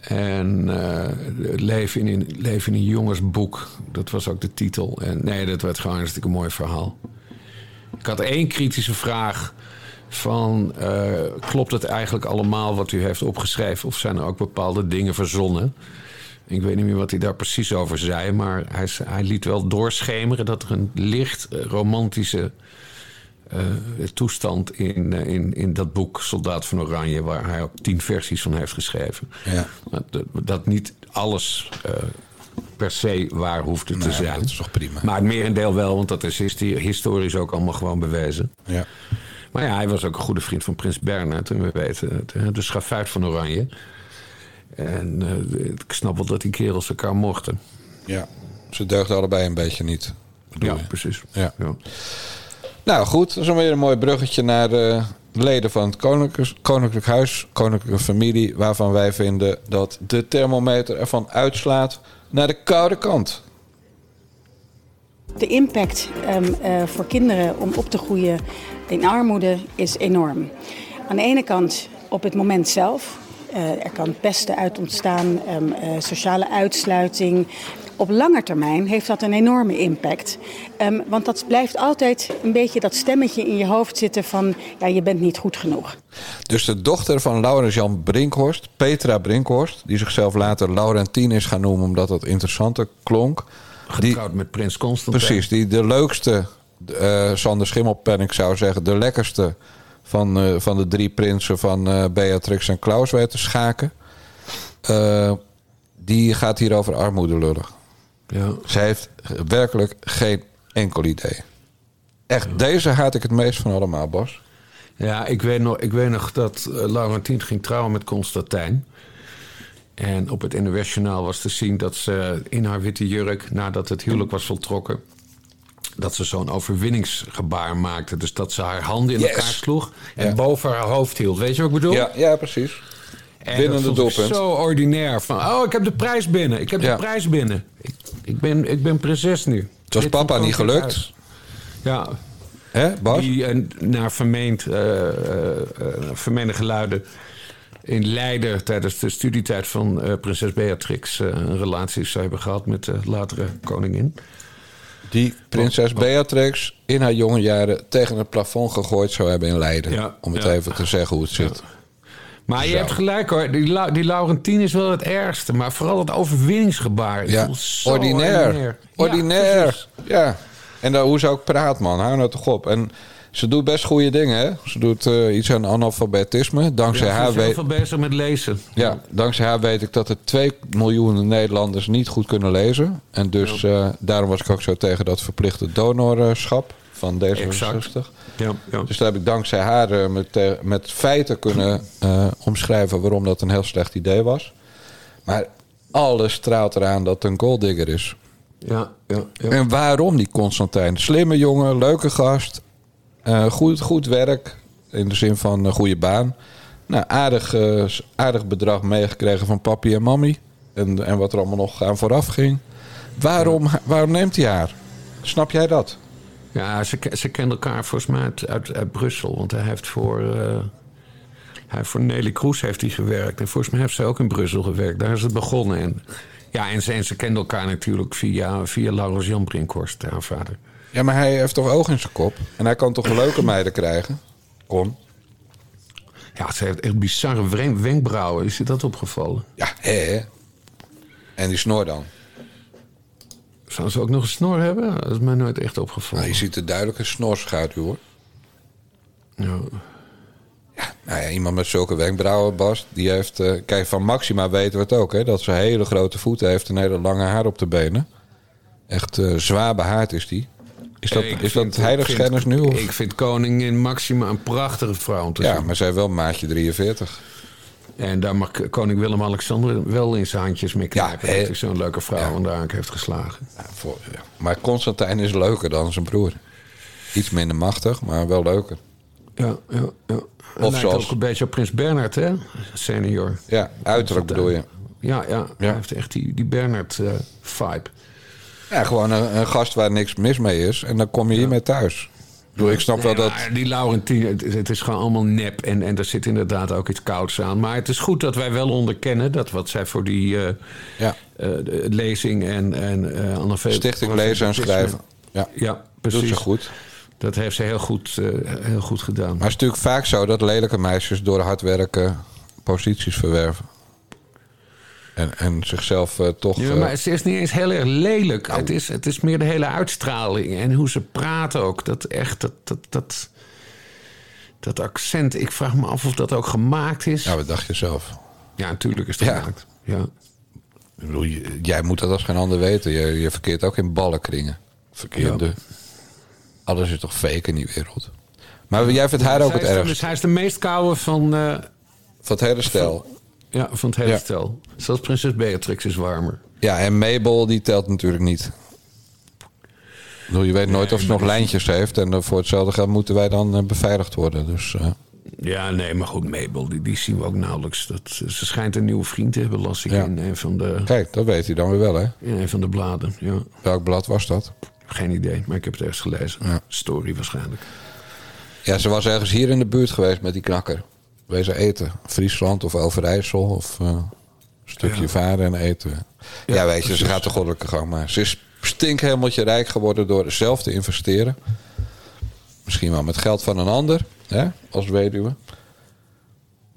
En eh, het leven, in een, leven in een jongensboek. Dat was ook de titel. En nee, dat werd gewoon een hartstikke mooi verhaal. Ik had één kritische vraag. Van, eh, klopt het eigenlijk allemaal wat u heeft opgeschreven? Of zijn er ook bepaalde dingen verzonnen? Ik weet niet meer wat hij daar precies over zei. Maar hij, hij liet wel doorschemeren dat er een licht eh, romantische eh, toestand in, eh, in, in dat boek Soldaat van Oranje, waar hij ook tien versies van heeft geschreven. Ja. Dat, dat niet alles per se waar hoefde te zijn. dat is toch prima. Maar het merendeel wel, want dat is historisch ook allemaal gewoon bewezen. Ja. Maar ja, hij was ook een goede vriend van Prins Bernhard. En we weten het, de schafuit van Oranje. En eh, ik snap wel dat die kerels elkaar mochten. ja. Ze deugden allebei een beetje niet. Ja, je? precies. Ja. Ja. Nou goed, dat is weer een mooi bruggetje naar de leden van het Koninklijk, Koninklijk Huis, Koninklijke Familie, waarvan wij vinden dat de thermometer ervan uitslaat naar de koude kant. De impact ehm, eh, voor kinderen om op te groeien in armoede is enorm. Aan de ene kant op het moment zelf. Eh, er kan pesten uit ontstaan, ehm, eh, sociale uitsluiting. Op lange termijn heeft dat een enorme impact. Ehm, want dat blijft altijd een beetje dat stemmetje in je hoofd zitten van... ja, je bent niet goed genoeg. Dus de dochter van Laurens Jan Brinkhorst, Petra Brinkhorst, die zichzelf later Laurentien is gaan noemen omdat dat interessanter klonk. Die, Getrouwd met Prins Constantijn. precies, die de leukste, eh Sander Schimmelpenning zou zeggen, de lekkerste van, eh, van de drie prinsen van eh, Beatrix en Klaus weet te schaken. Eh, die gaat hier over armoede lullen. Ja. Zij heeft werkelijk geen enkel idee. Echt, deze haat ik het meest van allemaal, Bas. Ja, ik weet nog, ik weet nog dat uh, Laurentien ging trouwen met Constantijn. En op het internationaal was te zien dat ze in haar witte jurk, nadat het huwelijk was voltrokken, dat ze zo'n overwinningsgebaar maakte. Dus dat ze haar handen in Yes. elkaar sloeg en Ja. boven haar hoofd hield. Weet je wat ik bedoel? Ja, ja precies. En Winnende doelpunt. Zo ordinair. Van, oh, ik heb de prijs binnen. Ik heb Ja. de prijs binnen. Ik, ik, ben, ik ben prinses nu. Het was papa niet gelukt. Ja, Hè, Bas? die eh, naar vermeend, eh, eh, eh, vermeende geluiden in Leiden tijdens de studietijd van prinses Beatrix een relatie zou hebben gehad met de latere koningin. Die prinses Beatrix in haar jonge jaren tegen het plafond gegooid zou hebben in Leiden. Ja, om het ja. even te zeggen hoe het zit. Maar je Zo. hebt gelijk hoor, die, Lau- die Laurentien is wel het ergste. Maar vooral het overwinningsgebaar. Ik Ja, ordinair. ordinair. Ordinair. Ja. En dan, hoe ze ook praat, man. Hou nou toch op. En ze doet best goede dingen, hè? Ze doet eh, iets aan analfabetisme. Dankzij, Ja, haar weet, veel bezig met lezen. ja, dankzij haar weet ik dat er 2 miljoen Nederlanders niet goed kunnen lezen. En dus eh, daarom was ik ook zo tegen dat verplichte donorschap van D66. Exact. Ja, ja. Dus daar heb ik dankzij haar eh, met, met feiten kunnen omschrijven waarom dat een heel slecht idee was. Maar alles straalt eraan dat het een golddigger is. Ja, ja, ja. En waarom die Constantijn? Slimme jongen, leuke gast, goed, goed werk in de zin van een goede baan. Nou, aardig, eh, aardig bedrag meegekregen van papi en mammy. En, en wat er allemaal nog aan vooraf ging. Waarom, waarom neemt hij haar? Snap jij dat? Ja, ze, ze kennen elkaar volgens mij uit, uit, uit Brussel. Want hij heeft voor, eh, hij voor Nelly Kroes heeft hij gewerkt. En volgens mij heeft ze ook in Brussel gewerkt. Daar is het begonnen. En, ja, en ze, en ze kenden elkaar natuurlijk via, via Laurens Jan Brinkhorst, haar vader. Ja, maar hij heeft toch oog in zijn kop? En hij kan toch leuke meiden krijgen? Kon. Ja, ze heeft echt bizarre wren- wenkbrauwen. Is je dat opgevallen? Ja, hè? En die snor dan? Zou ze ook nog een snor hebben? Dat is mij nooit echt opgevallen. Nou, je ziet er duidelijk een snorschaduw, hoor. Ja. Nou ja, iemand met zulke wenkbrauwen, Bas, die heeft... eh, kijk, van Maxima weten we het ook, hè? Dat ze hele grote voeten heeft en hele lange haar op de benen. Echt eh, zwaar behaard is die. Is dat, Ik is vind- dat heiligschennis nu? Of? Ik vind koningin Maxima een prachtige vrouw om te Ja, zien. maar zij wel maatje 43. En daar mag koning Willem-Alexander wel in zijn handjes mee knijpen. hè. dat hij zo'n leuke vrouw Ja. aan de haak heeft geslagen. Ja, voor, ja. Maar Constantijn is leuker dan zijn broer. Iets minder machtig, maar wel leuker. Ja, ja, ja. Hij Of lijkt zoals- ook een beetje op prins Bernhard, hè? Senior. Ja, uiterlijk bedoel je. Ja, ja. Hij heeft echt die, die Bernhard-vibe. Ja, gewoon een, een gast waar niks mis mee is. En dan kom je hiermee thuis. Ik snap wel dat... die Laurentien, het, is- het is gewoon allemaal nep. En, en er zit inderdaad ook iets kouds aan. Maar het is goed dat wij wel onderkennen... dat wat zij voor die eh, Ja. eh, lezing en, en analfabet- Stichting Lezen en Schrijven. Ja, Ja, precies. doet ze goed. Dat heeft ze heel goed, heel goed gedaan. Maar het is natuurlijk vaak zo dat lelijke meisjes door hard werken posities verwerven. En, en zichzelf eh, toch... Ja, eh, maar het is niet eens heel erg lelijk. Het, is, het is meer de hele uitstraling en hoe ze praten ook. Dat echt, dat, dat, dat, dat accent. Ik vraag me af of dat ook gemaakt is. Ja, wat dacht je zelf? Ja, natuurlijk is het Ja. gemaakt. Ja. Ik bedoel, jij moet dat als geen ander weten. Je, je verkeert ook in ballenkringen. Verkeerde. Alles is toch fake in die wereld. Maar jij vindt haar ook het is de- ergst. Dus hij is de meest koude van, eh, Van het hele stel. Ja, van het hele stel. Zelfs prinses Beatrix is warmer. Ja, en Mabel die telt natuurlijk niet. Ik bedoel, je weet nooit of ze nog lijntjes heeft. En eh, voor hetzelfde geld moeten wij dan eh, beveiligd worden. Dus eh, Ja, nee, maar goed, Mabel, die, die zien we ook nauwelijks. Dat, ze schijnt een nieuwe vriend te hebben, las ik Ja. in een van de, kijk, dat weet hij dan weer wel, hè? in een van de bladen. Ja. Welk blad was dat? Geen idee, maar ik heb het ergens gelezen. Ja. Story waarschijnlijk. Ja, ze was ergens hier in de buurt geweest met die knakker. Wezen eten. Friesland of Overijssel of eh, een stukje Ja. varen en eten. Ja, weet je, ze gaat de goddelijke gang maar. Ze is stinkhemeltje rijk geworden door zelf te investeren. Misschien wel met geld van een ander, hè, als weduwe.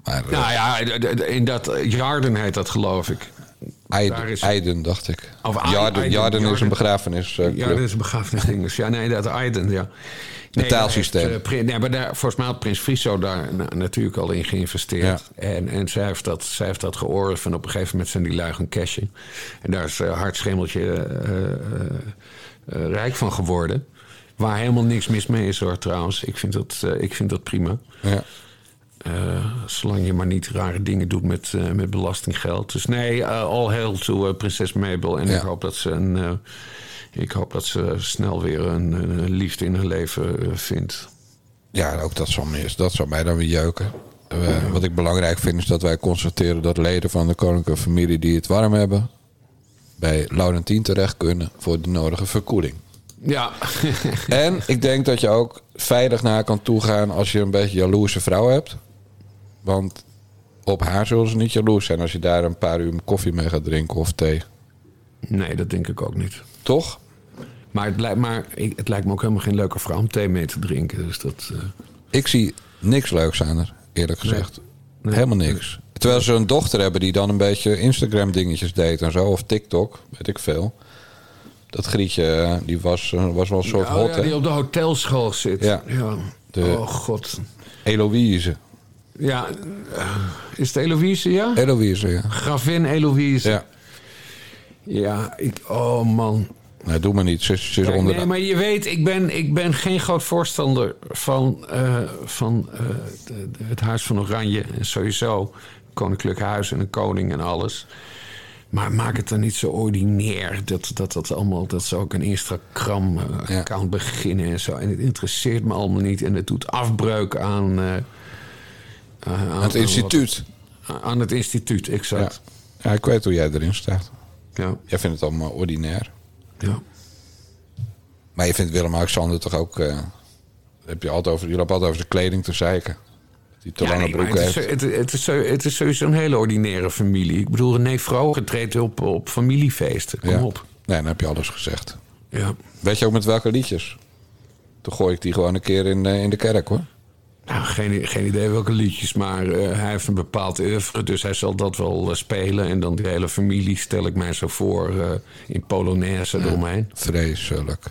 Maar eh, Nou ja, in dat Jarden heet dat, geloof ik. Eiden, is- Eiden, dacht ik. Of Jarden, Eiden, Jarden is Jarden. een begrafenis. eh, Ja, club. dat is een begrafenisding. Dus ja, nee, dat Aiden, ja. Betaalsysteem. heeft, eh, nee, maar daar, volgens mij had Prins Friso daar na- natuurlijk al in geïnvesteerd. En, en zij, heeft dat, zij heeft dat geoorloofd. En op een gegeven moment zijn die lui gaan cashen. En daar is uh, Hart Schemeltje eh, eh, eh, rijk van geworden. Waar helemaal niks mis mee is hoor, trouwens. Ik vind dat, eh, ik vind dat prima. Ja. Eh, zolang je maar niet rare dingen doet met, eh, met belastinggeld. Dus nee, eh, all hail to eh, prinses Mabel. En Ja. ik hoop dat ze een... ik hoop dat ze snel weer een, een liefde in haar leven eh, vindt. Ja, ook dat zou, mij, dat zou mij dan weer jeuken. Eh, wat ik belangrijk vind is dat wij constateren dat leden van de koninklijke familie die het warm hebben, bij Laurentien terecht kunnen voor de nodige verkoeling. Ja. En ik denk dat je ook veilig naar kan toegaan als je een beetje jaloerse vrouw hebt. Want op haar zullen ze niet jaloers zijn als je daar een paar uur koffie mee gaat drinken of thee. Nee, dat denk ik ook niet. Toch? Maar het lijkt, maar het lijkt me ook helemaal geen leuke vrouw om thee mee te drinken. Dus dat, eh, Ik zie niks leuks aan haar, eerlijk gezegd. Helemaal niks. Terwijl ze een dochter hebben die dan een beetje Instagram dingetjes deed en zo. Of TikTok, weet ik veel. Dat Grietje, eh, die was, eh, was wel een soort Ja, hot, ja, hè? die op de hotelschool zit. Ja. De- oh god. Eloïse. Ja, is het Eloïse, ja? Eloïse, ja. Gravin Eloïse. Ja. Ja, ik, oh man. Nee, doe maar niet. Ze, ze is Kijk, onder nee, maar je weet, ik ben, ik ben geen groot voorstander van, eh, van eh, de- de- het Huis van Oranje. En sowieso Koninklijk Huis en een koning en alles. Maar maak het dan niet zo ordinair. Dat, dat, dat, allemaal, dat ze ook een Instagram-account beginnen en zo. En het interesseert me allemaal niet. En het doet afbreuk aan... eh, aan, aan het instituut. aan het instituut, exact. Ja, ik weet hoe jij erin staat. Ja. Jij vindt het allemaal ordinair. Ja. Maar je vindt Willem-Alexander toch ook... eh, heb je altijd over, loopt altijd over de kleding te zeiken. Hij te Ja, lange nee, maar broeken het, heeft. is, het, is, het is sowieso een hele ordinaire familie. Ik bedoel, René Vroger treedt op, op familiefeesten. Kom Ja. op. Nee, dan heb je alles gezegd. Ja. Weet je ook met welke liedjes? Dan gooi ik die gewoon een keer in, eh, in de kerk, hoor. Nou, geen, geen idee welke liedjes, maar eh, hij heeft een bepaald oeuvre. Dus hij zal dat wel eh, spelen. En dan die hele familie stel ik mij zo voor eh, in Polonaise eromheen. Vreselijk.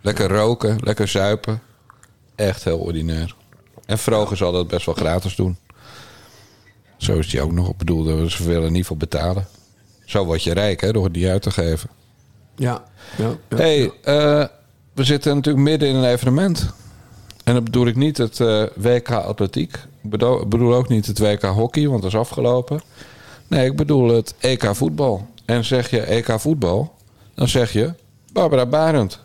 Lekker roken, lekker zuipen. Echt heel ordinair. En Vroger zal dat best wel gratis doen. Zo is die ook nog. Ik bedoel, ze willen niet voor betalen. Zo word je rijk, hè, door het niet uit te geven. Ja. ja, ja. hey, we zitten natuurlijk midden in een evenement. En dat bedoel ik niet het eh, WK Atletiek. Ik bedoel, bedoel ook niet het WK Hockey, want dat is afgelopen. Nee, ik bedoel het EK Voetbal. En zeg je EK Voetbal, dan zeg je Barbara Barend.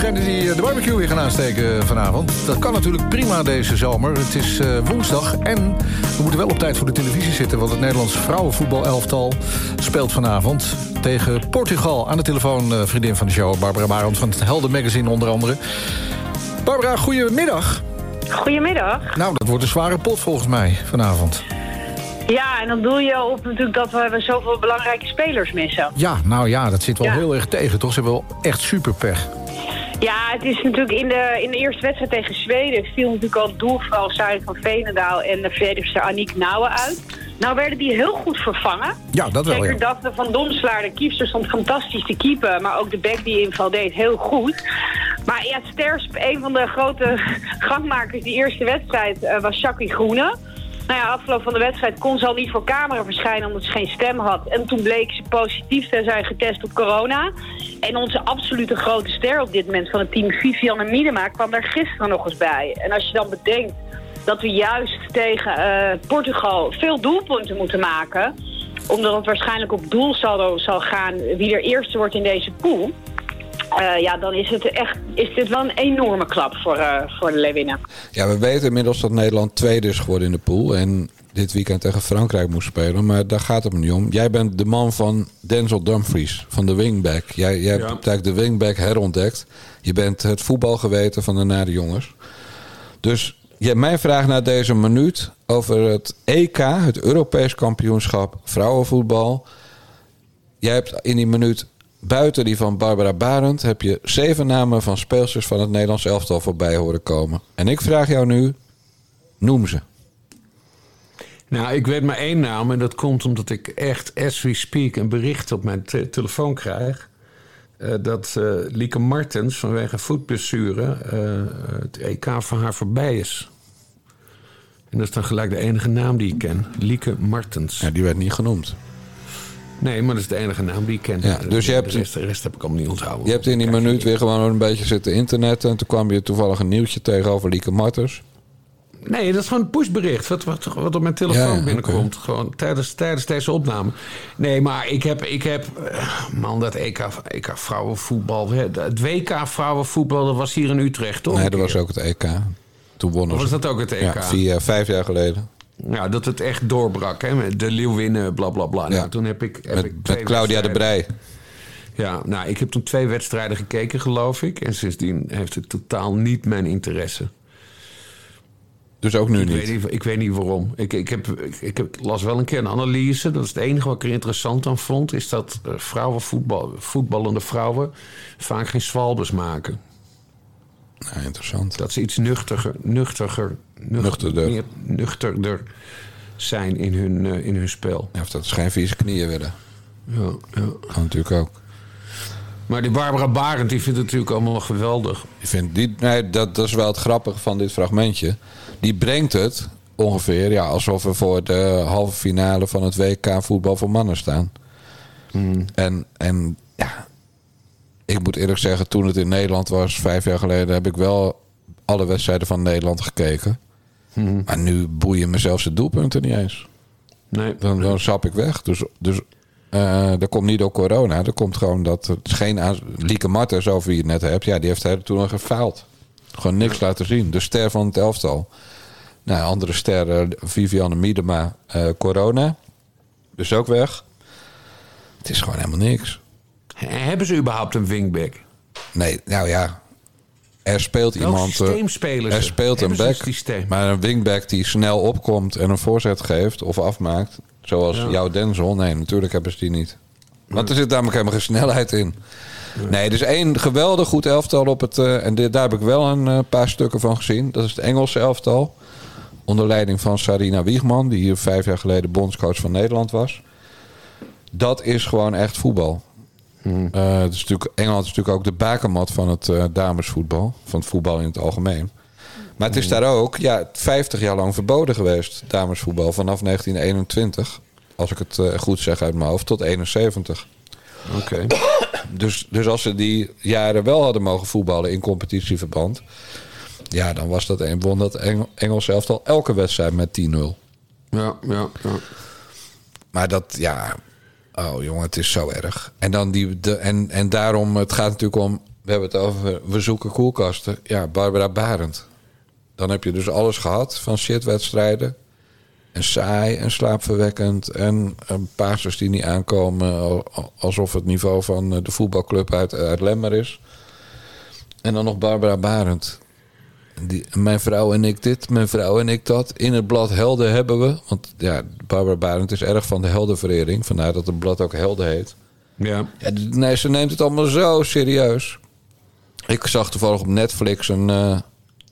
Degene die eh, de barbecue weer gaan aansteken vanavond. Dat kan natuurlijk prima deze zomer. Het is eh, woensdag en we moeten wel op tijd voor de televisie zitten... want het Nederlands vrouwenvoetbalelftal speelt vanavond tegen Portugal. Aan de telefoon eh, vriendin van de show, Barbara Barend van het Helden Magazine onder andere. Barbara, goedemiddag. Goedemiddag. Nou, dat wordt een zware pot volgens mij vanavond. Ja, en dan doe je op natuurlijk dat we zoveel belangrijke spelers missen. Ja, nou ja, dat zit wel Ja. heel erg tegen, toch? Ze hebben wel echt super pech. Ja, het is natuurlijk in de, in de eerste wedstrijd tegen Zweden viel natuurlijk al het doelvrouw Sarah van Veenendaal en de verdedigster Aniek Nouwen uit. Nou werden die heel goed vervangen. Ja, dat wel, Zeker ja. Daphne van Domslaar, de kiepster, stond fantastisch te keepen. Maar ook de back die inval deed heel goed. Maar ja, Stersp, een van de grote gangmakers die eerste wedstrijd, eh, was Jackie Groene. Nou ja, afgelopen van de wedstrijd kon ze al niet voor camera verschijnen omdat ze geen stem had. En toen bleek ze positief te zijn getest op corona. En onze absolute grote ster op dit moment van het team, Vivianne Miedema, kwam daar gisteren nog eens bij. En als je dan bedenkt dat we juist tegen eh, Portugal veel doelpunten moeten maken omdat het waarschijnlijk op doelsaldo zal gaan wie er eerste wordt in deze pool. eh, ja, dan is het echt is dit wel een enorme klap voor, eh, voor de Leeuwinnen. Ja, we weten inmiddels dat Nederland tweede is geworden in de pool. En dit weekend tegen Frankrijk moest spelen. Maar daar gaat het me niet om. Jij bent de man van Denzel Dumfries, van de wingback. Jij, jij hebt eigenlijk de wingback herontdekt. Je bent het voetbalgeweten van de nare jongens. Dus ja, mijn vraag na deze minuut over het EK, het Europees kampioenschap vrouwenvoetbal. Jij hebt in die minuut, buiten die van Barbara Barend, heb je zeven namen van speelsters van het Nederlands elftal voorbij horen komen. En ik vraag jou nu, noem ze. Nou, ik weet maar één naam en dat komt omdat ik echt, as we speak, een bericht op mijn te- telefoon krijg. Eh, dat eh, Lieke Martens vanwege voetblessure eh, het EK voor haar voorbij is. En dat is dan gelijk de enige naam die ik ken. Lieke Martens. Ja, die werd niet genoemd. Nee, maar dat is de enige naam die ik ken. Ja, dus je hebt- de, rest, de rest heb ik allemaal niet onthouden. Je hebt in die minuut weer gewoon een beetje zitten internetten. En toen kwam je toevallig een nieuwtje tegen over Lieke Martens. Nee, dat is gewoon een pushbericht. Wat, wat, wat op mijn telefoon Ja, ja, binnenkomt. Gewoon tijdens, tijdens deze opname. Nee, maar ik heb. Ik heb eh, man, dat EK, EK vrouwenvoetbal. Het WK vrouwenvoetbal, dat was hier in Utrecht, toch? nee, dat was ook het EK. Toen wonnen Was dat ook het EK? Ja, vier, vijf jaar geleden. Ja, dat het echt doorbrak. Hè? De Leeuwinnen, bla bla bla. Ja. Nou, toen heb ik. Heb Met, ik twee met Claudia de Brij. Ja, nou, ik heb toen twee wedstrijden gekeken, geloof ik. En sindsdien heeft het totaal niet mijn interesse. Dus ook nu Ik niet. weet niet, ik weet niet waarom. Ik, ik, heb, ik, ik heb, las wel een keer een analyse. Dat is het enige wat ik er interessant aan vond. Is dat eh, vrouwenvoetbal, voetballende vrouwen vaak geen zwalbes maken. Nou, interessant. Dat ze iets nuchtiger, nuchtiger, nuch- Nuchterder. meer nuchterder zijn in hun, eh, in hun spel. Ja, of dat ze geen vieze knieën willen. Ja, ja. Kan natuurlijk ook. Maar die Barbara Barend die vindt het natuurlijk allemaal geweldig. Ik vind die, nee, dat, dat is wel het grappige van dit fragmentje. Die brengt het ongeveer ja, alsof we voor de halve finale van het WK voetbal voor mannen staan. En, en ja, ik moet eerlijk zeggen, toen het in Nederland was, vijf jaar geleden, heb ik wel alle wedstrijden van Nederland gekeken. Maar nu boeien me zelfs de doelpunten niet eens. Nee. Dan, dan sap ik weg. Dus, dus eh, dat komt niet door corona. Dat komt gewoon dat het geen. Lieke Martens, over wie je het net hebt, ja, die heeft hele toen gefaald. Gewoon niks laten zien. De ster van het elftal. Nou, andere sterren, Vivianne Miedema, eh, corona. Dus ook weg. Het is gewoon helemaal niks. Hebben ze überhaupt een wingback? Nee, nou ja. Er speelt Welk iemand. eh, Er speelt een Hebben back. een? Maar een wingback die snel opkomt en een voorzet geeft of afmaakt. Zoals Ja. jouw Denzel. Nee, natuurlijk hebben ze die niet. Want er zit namelijk helemaal geen snelheid in. Nee, er is één geweldig goed elftal op het. eh, en dit, daar heb ik wel een eh, paar stukken van gezien. Dat is het Engelse elftal. Onder leiding van Sarina Wiegman, die hier vijf jaar geleden bondscoach van Nederland was. Dat is gewoon echt voetbal. Eh, het is natuurlijk, Engeland is natuurlijk ook de bakermat van het eh, damesvoetbal. Van het voetbal in het algemeen. Maar het is daar ook ja, 50 jaar lang verboden geweest, damesvoetbal. Vanaf 1921, als ik het eh, goed zeg uit mijn hoofd, tot 71. Oké. Dus, dus als ze die jaren wel hadden mogen voetballen in competitieverband... ja, dan was dat een, won dat Engel, Engels elftal elke wedstrijd met 10-0. Ja, ja, ja. Maar dat, ja... Oh jongen, het is zo erg. En, dan die, de, en, en daarom, het gaat natuurlijk om... We hebben het over, we zoeken koelkasten. Ja, Barbara Barend. Dan heb je dus alles gehad van shitwedstrijden. En saai en slaapverwekkend. En een passes die niet aankomen. al- Alsof het niveau van eh, de voetbalclub uit, uit Lemmer is. En dan nog Barbara Barend. Die, mijn vrouw en ik dit, mijn vrouw en ik dat. In het blad Helden hebben we. Want ja, Barbara Barend is erg van de heldenverering. Vandaar dat het blad ook Helden heet. Ja. Nee, ze neemt het allemaal zo serieus. Ik zag toevallig op Netflix een, eh,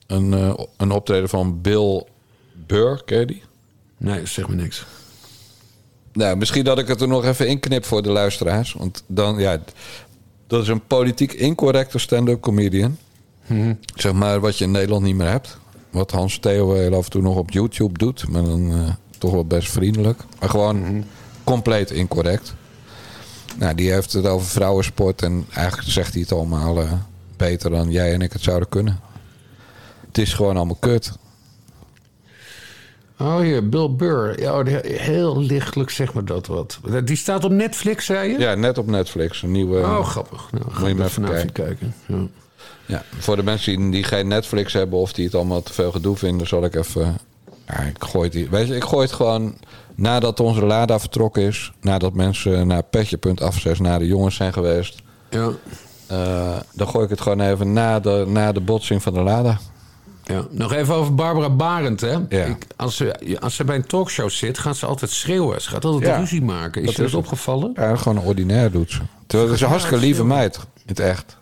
een, eh, een optreden van Bill Burr. Ken je die? Nee, zeg me niks. Nou, misschien dat ik het er nog even inknip voor de luisteraars. Want dan, ja, dat is een politiek incorrecte stand-up comedian. Zeg maar wat je in Nederland niet meer hebt. Wat Hans Theo heel af en toe nog op YouTube doet. Maar dan eh, toch wel best vriendelijk. Maar gewoon compleet incorrect. Nou, die heeft het over vrouwensport. En eigenlijk zegt hij het allemaal eh, beter dan jij en ik het zouden kunnen. Het is gewoon allemaal kut. Oh hier, Bill Burr. Ja, die- heel lichtelijk zeg maar dat wat. Die staat op Netflix, zei je? Ja, net op Netflix. Een nieuwe... Oh, grappig. Nou, Moet ga je even kijken. kijken. Ja. Ja, voor de mensen die, geen Netflix hebben of die het allemaal te veel gedoe vinden, zal ik even. Ja, ik gooi het, hier- weet je, ik gooi het gewoon nadat onze Lada vertrokken is, nadat mensen naar petje.afzes naar de jongens zijn geweest. Ja. eh, dan gooi ik het gewoon even na de, na de botsing van de Lada. Ja. Nog even over Barbara Barend. Hè? Ja. Ik, als, ze, als ze bij een talkshow zit, gaat ze altijd schreeuwen. Ze gaat altijd Ja. ruzie maken. Is Dat je dat is het. opgevallen? Ja, gewoon ordinair doet ze. Terwijl het is een hartstikke lieve meid, in het echt.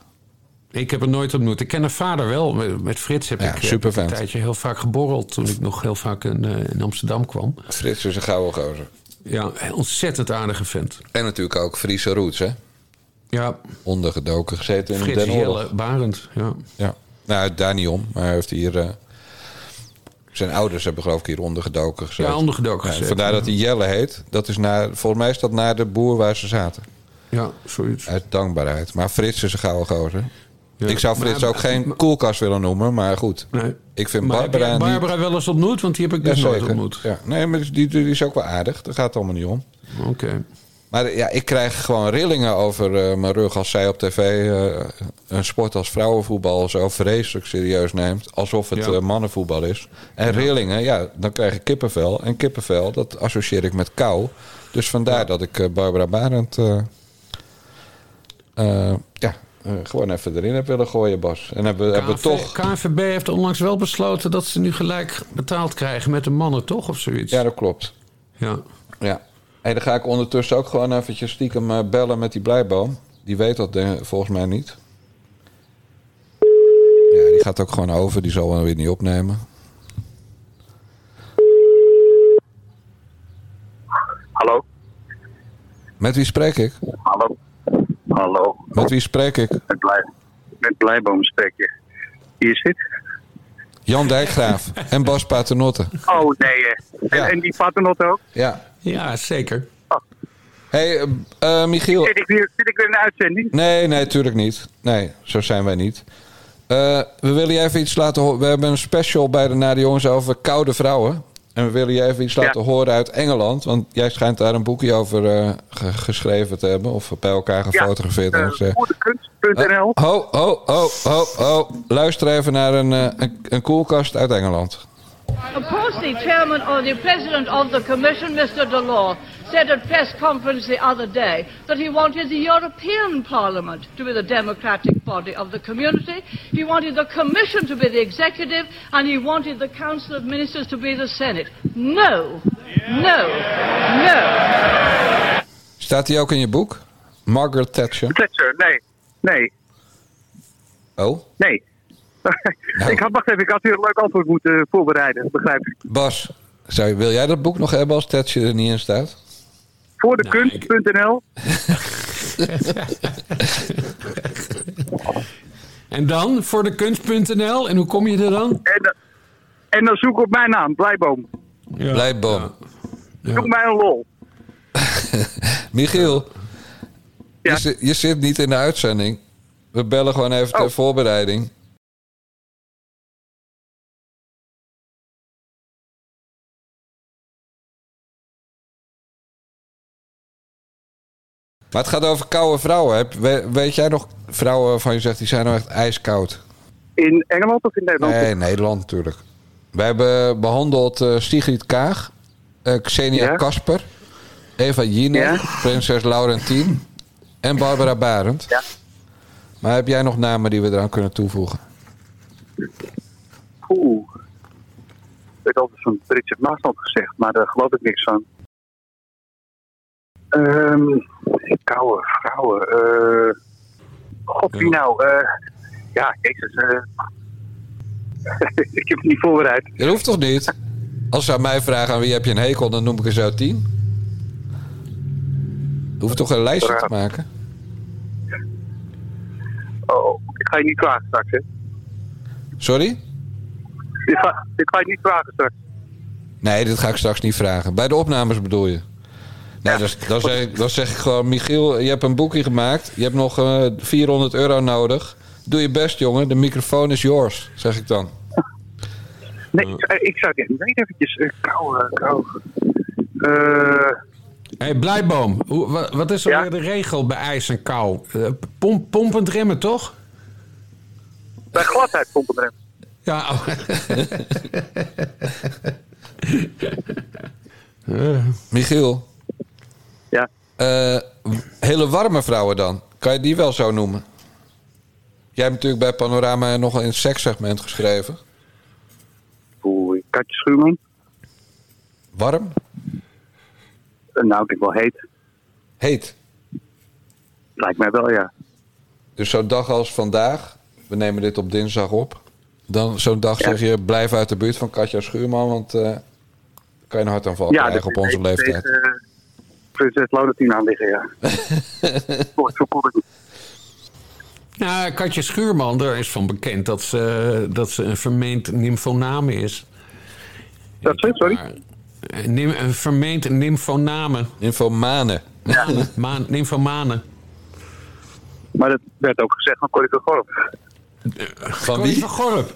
Ik heb haar nooit ontmoet. Ik ken haar vader wel. Met Frits heb ik heb supervent. een tijdje heel vaak geborreld... toen ik nog heel vaak in, eh, in Amsterdam kwam. Frits is een gouden gozer. Ja, ontzettend aardige vent. En natuurlijk ook Friese roots, hè? Ja. ondergedoken gezeten in Frits Den. Jelle Barend, ja. Ja. Nou, daar niet om. Maar hij heeft hier... eh, zijn ouders hebben geloof ik hier ondergedoken gezeten. Ja, ondergedoken Ja, gezeten, vandaar dat hij Jelle heet. Dat is naar, volgens mij is dat naar de boer waar ze zaten. Ja, zoiets. Uit dankbaarheid. Maar Frits is een gouden gozer. Ja. Ik zou Frits Maar- ook geen koelkast willen noemen, maar goed. Nee. Ik vind Maar heb Barbara niet... Barbara wel eens ontmoet? Want die heb ik dus nooit ontmoet. Ja. Nee, maar die, die is ook wel aardig. Daar gaat het allemaal niet om. Oké. Maar ja, ik krijg gewoon rillingen over eh, mijn rug als zij op tv eh, een sport als vrouwenvoetbal zo vreselijk serieus neemt. Alsof het Ja. eh, mannenvoetbal is. En rillingen, ja, dan krijg ik kippenvel. En kippenvel, dat associeer ik met kou. Dus vandaar dat ik Barbara Barend ja, gewoon even erin heb willen gooien, Bas. En hebben, hebben we KV toch... KNVB heeft onlangs wel besloten dat ze nu gelijk betaald krijgen met de mannen, toch? Of zoiets? Ja, dat klopt. Ja. Ja. En dan ga ik ondertussen ook gewoon eventjes stiekem eh, bellen met die blijboom. Die weet dat eh, volgens mij niet. Ja, die gaat ook gewoon over. Die zal wel weer niet opnemen. Hallo? Met wie spreek ik? Hallo? Hallo? Met wie spreek ik? Met, blij, met Blijboom spreek je. Hier zit. Jan Dijkgraaf en Bas Paternotte. Oh, nee. eh. En, en die paternotte ook? Ja. Ja, zeker. hey, eh, eh, Michiel. Zit ik, weer, zit ik weer in de uitzending? Nee, nee, tuurlijk niet. Nee, zo zijn wij niet. Eh, we willen je even iets laten horen. We hebben een special bij de Nade Jongens over koude vrouwen. En we willen je even iets laten horen uit Engeland. Want jij schijnt daar een boekje over eh, ge- geschreven te hebben. Of bij elkaar gefotografeerd. Ja, ze- goedekunst.nl. Ho, ho, ho, ho, ho. Luister even naar een, een, een koelkast uit Engeland. Of course, the chairman or the president of the commission, Mr. Delors, said at press conference the other day that he wanted the European Parliament to be the democratic body of the community. He wanted the commission to be the executive, and he wanted the council of ministers to be the senate. No, no, no. Staat die ook in je boek? Margaret Thatcher. Thatcher, nee. Nee. Oh? Nee. Ik had, wacht even, ik had hier een leuk antwoord moeten voorbereiden, begrijp ik. Bas, zou wil jij dat boek nog hebben als Thatcher er niet in staat? Voor de kunst.nl. En dan voor de kunst.nl. En hoe kom je er dan? En, dan- en dan zoek op mijn naam, Blijboom. Blijboom. Zoek mij een lol. Michiel, je, zit, je zit niet in de uitzending. We bellen gewoon even ter voorbereiding. Maar het gaat over koude vrouwen. Heb- we- weet jij nog vrouwen waarvan je zegt die zijn nou echt ijskoud? In Engeland of in Nederland? Nee, Nederland natuurlijk. We hebben behandeld eh Sigrid Kaag, eh, Xenia Ja. Kasper, Eva Jinek, Ja. prinses Laurentien en Barbara Barend. Ja. Maar heb jij nog namen die we eraan kunnen toevoegen? Oeh. Ik weet altijd van Bridget Maasland gezegd, maar daar geloof ik niks van. Ehm koude vrouwen. eh God, wie nou? Eh, ja, jezus. eh. ik heb het niet voorbereid. Dat hoeft toch niet? Als ze aan mij vragen aan wie heb je een hekel, dan noem ik er zo tien. Je hoeft toch een lijstje te maken? Oh, ik ga je niet vragen straks, hè? Sorry? Ik ga, ik ga je niet vragen straks. Nee, dit ga ik straks niet vragen. Bij de opnames bedoel je? Nee, dus, dan, zeg ik, dan zeg ik gewoon... Michiel, je hebt een boekje gemaakt. Je hebt nog eh 400 euro nodig. Doe je best, jongen. De microfoon is yours, zeg ik dan. Nee, ik, zou- ik zou het weten eventjes. Uh, koude, koude. Eh, Hey, Blijboom, hoe, wa- wat is er weer de regel bij ijs en kou? Eh, pomp, pompend remmen, toch? bij gladheid het erin. Ja. oh. Eh, Michiel? Ja? Eh, hele warme vrouwen dan. Kan je die wel zo noemen? Jij hebt natuurlijk bij Panorama nog een sekssegment geschreven. Oeh, Katje Schuurman. Warm? Eh, nou, ik denk wel heet. Heet? Lijkt mij wel, ja. Dus zo'n dag als vandaag, we nemen dit op dinsdag op. Dan zo'n dag zeg je, blijf uit de buurt van Katja Schuurman, want eh kan je een hartaanval ja, krijgen op onze leeftijd. Deze, prinses Laurentien aan liggen, ja. Wordt verkoeld. Nou, Katje Schuurman, daar is van bekend dat ze, dat ze een vermeend nymphoname is. Dat zit, sorry? Een, nym- een vermeend nymphoname. Nymphomane. Maan, nymphomane. Maar dat werd ook gezegd van Corrie van Gorp. Van Corrie wie? van Gorp.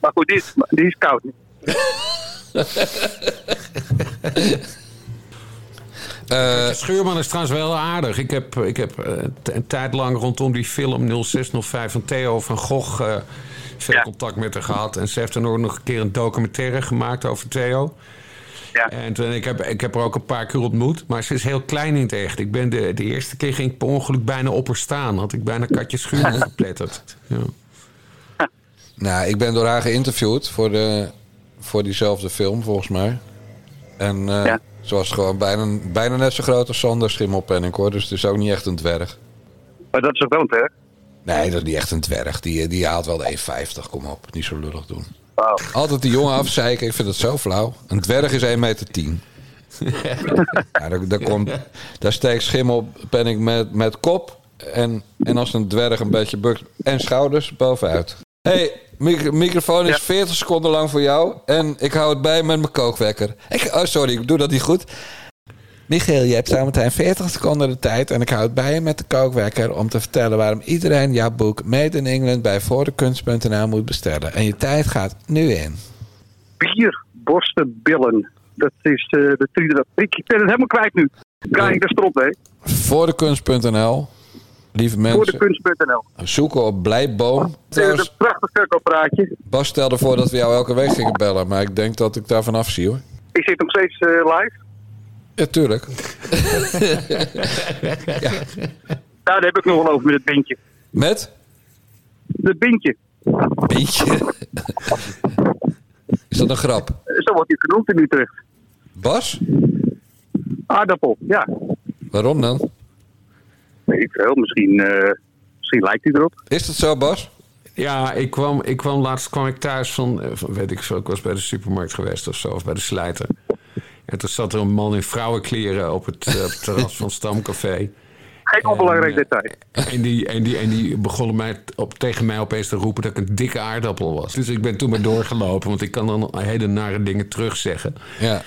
Maar goed, die is, die is koud. Katje Schuurman is trouwens wel aardig. Ik heb, ik heb eh, een tijd lang rondom die film 0605 van Theo van Gogh eh, veel contact met haar gehad. En ze heeft er ook nog een keer een documentaire gemaakt over Theo. Ja. En toen, ik, heb, ik heb haar ook een paar keer ontmoet. Maar ze is heel klein in het echt. Ik ben de, de eerste keer ging ik per ongeluk bijna op haar staan. Had ik bijna Katje Schuurman gepletterd. Ja. Nou, ik ben door haar geïnterviewd voor, de, voor diezelfde film, volgens mij. En eh, ze was gewoon bijna, bijna net zo groot als Sander Schimmelpenninck, hoor. Dus het is ook niet echt een dwerg. Maar dat is ook wel een dwerg? Nee, dat is niet echt een dwerg. Die, die haalt wel de 1,50. Kom op, niet zo lullig doen. Altijd die jongen afzeiken, ik vind het zo flauw. Een dwerg is 1,10 meter. ja, daar, daar, komt, daar steekt Schimmelpenninck met, met kop. En, en als een dwerg een beetje bukt. En schouders bovenuit. Hey, mic- microfoon is 40 seconden lang voor jou. En ik hou het bij met mijn kookwekker. Ik, oh, sorry, ik doe dat niet goed. Michiel, je hebt zometeen 40 seconden de tijd en ik houd het bij je met de kookwekker om te vertellen waarom iedereen jouw boek Made in England bij voordekunst.nl moet bestellen. En je tijd gaat nu in. Bier, borsten, billen. Dat is de tweede. Ik ben het helemaal kwijt nu. Draai ik de strop mee. Voordekunst.nl. Lieve Voor de mensen, zoeken op Blijboom. Het is Trouwens, een prachtig keukenpraatje. Bas stelde voor dat we jou elke week gingen bellen, maar ik denk dat ik daar vanaf zie hoor. Ik zit nog steeds eh, live. Ja, tuurlijk. Daar heb ik nog wel over met het bintje. Met? Het bintje. Bintje? Is dat een grap? Zo wordt hij genoemd in Utrecht. Bas? Aardappel, ja. Waarom dan? Ik veel. Misschien, eh, misschien lijkt hij erop. Is dat zo, Bas? Ja, ik kwam, ik kwam laatst kwam ik thuis van, eh, van, weet ik veel, ik was bij de supermarkt geweest of zo, of bij de slijter. En toen zat er een man in vrouwenkleren op het, eh, op het terras van het Stamcafé. Geen onbelangrijk detail. En die, en die, en die begonnen mij op, tegen mij opeens te roepen dat ik een dikke aardappel was. Dus ik ben toen maar doorgelopen, want ik kan dan hele nare dingen terugzeggen. Ja.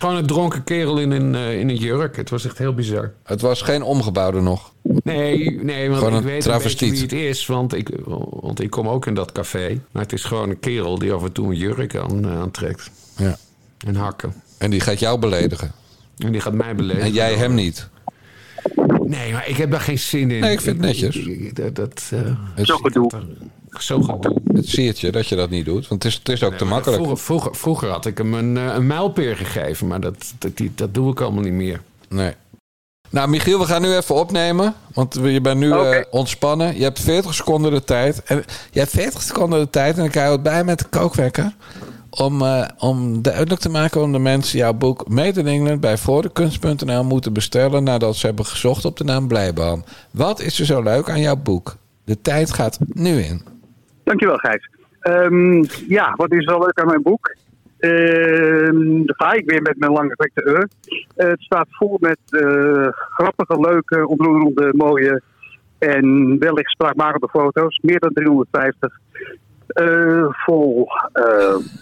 Gewoon een dronken kerel in een, eh, in een jurk. Het was echt heel bizar. Het was geen omgebouwde nog. Nee, nee want Gewoon ik weet travestiet. een beetje wie het is. Want ik, want ik kom ook in dat café. Maar het is gewoon een kerel die af en toe een jurk aan, eh, aantrekt. Ja. En hakken. En die gaat jou beledigen. En die gaat mij beledigen. En jij hem niet. Nee, maar ik heb daar geen zin in. Nee, ik vind het netjes. Ik- Dat, dat, eh, Het, Zo gedoe. Zo gedoe. het siertje dat je dat niet doet. Want het is, het is ook te makkelijk. Vroeger, vroeger, vroeger had ik hem een, eh, een mijlpeer gegeven. Maar dat, dat, die, dat doe ik allemaal niet meer. Nee. Nou, Michiel, we gaan nu even opnemen. Want je bent nu eh, ontspannen. Je hebt 40 seconden de tijd. En je hebt 40 seconden de tijd. En ik hou het bij met de kookwekker. Om, eh, om duidelijk te maken waarom de mensen jouw boek Made in England bij voordekunst.nl moeten bestellen. nadat ze hebben gezocht op de naam Blijboom. Wat is er zo leuk aan jouw boek? De tijd gaat nu in. Dankjewel, Gijs. Ehm, ja, wat is wel leuk aan mijn boek? Ehm daar ga ik weer met mijn lange gekte eur. Eh, het staat vol met eh, grappige, leuke, ontroerende, mooie en wellicht spraakmakende foto's. Meer dan 350. Eh, vol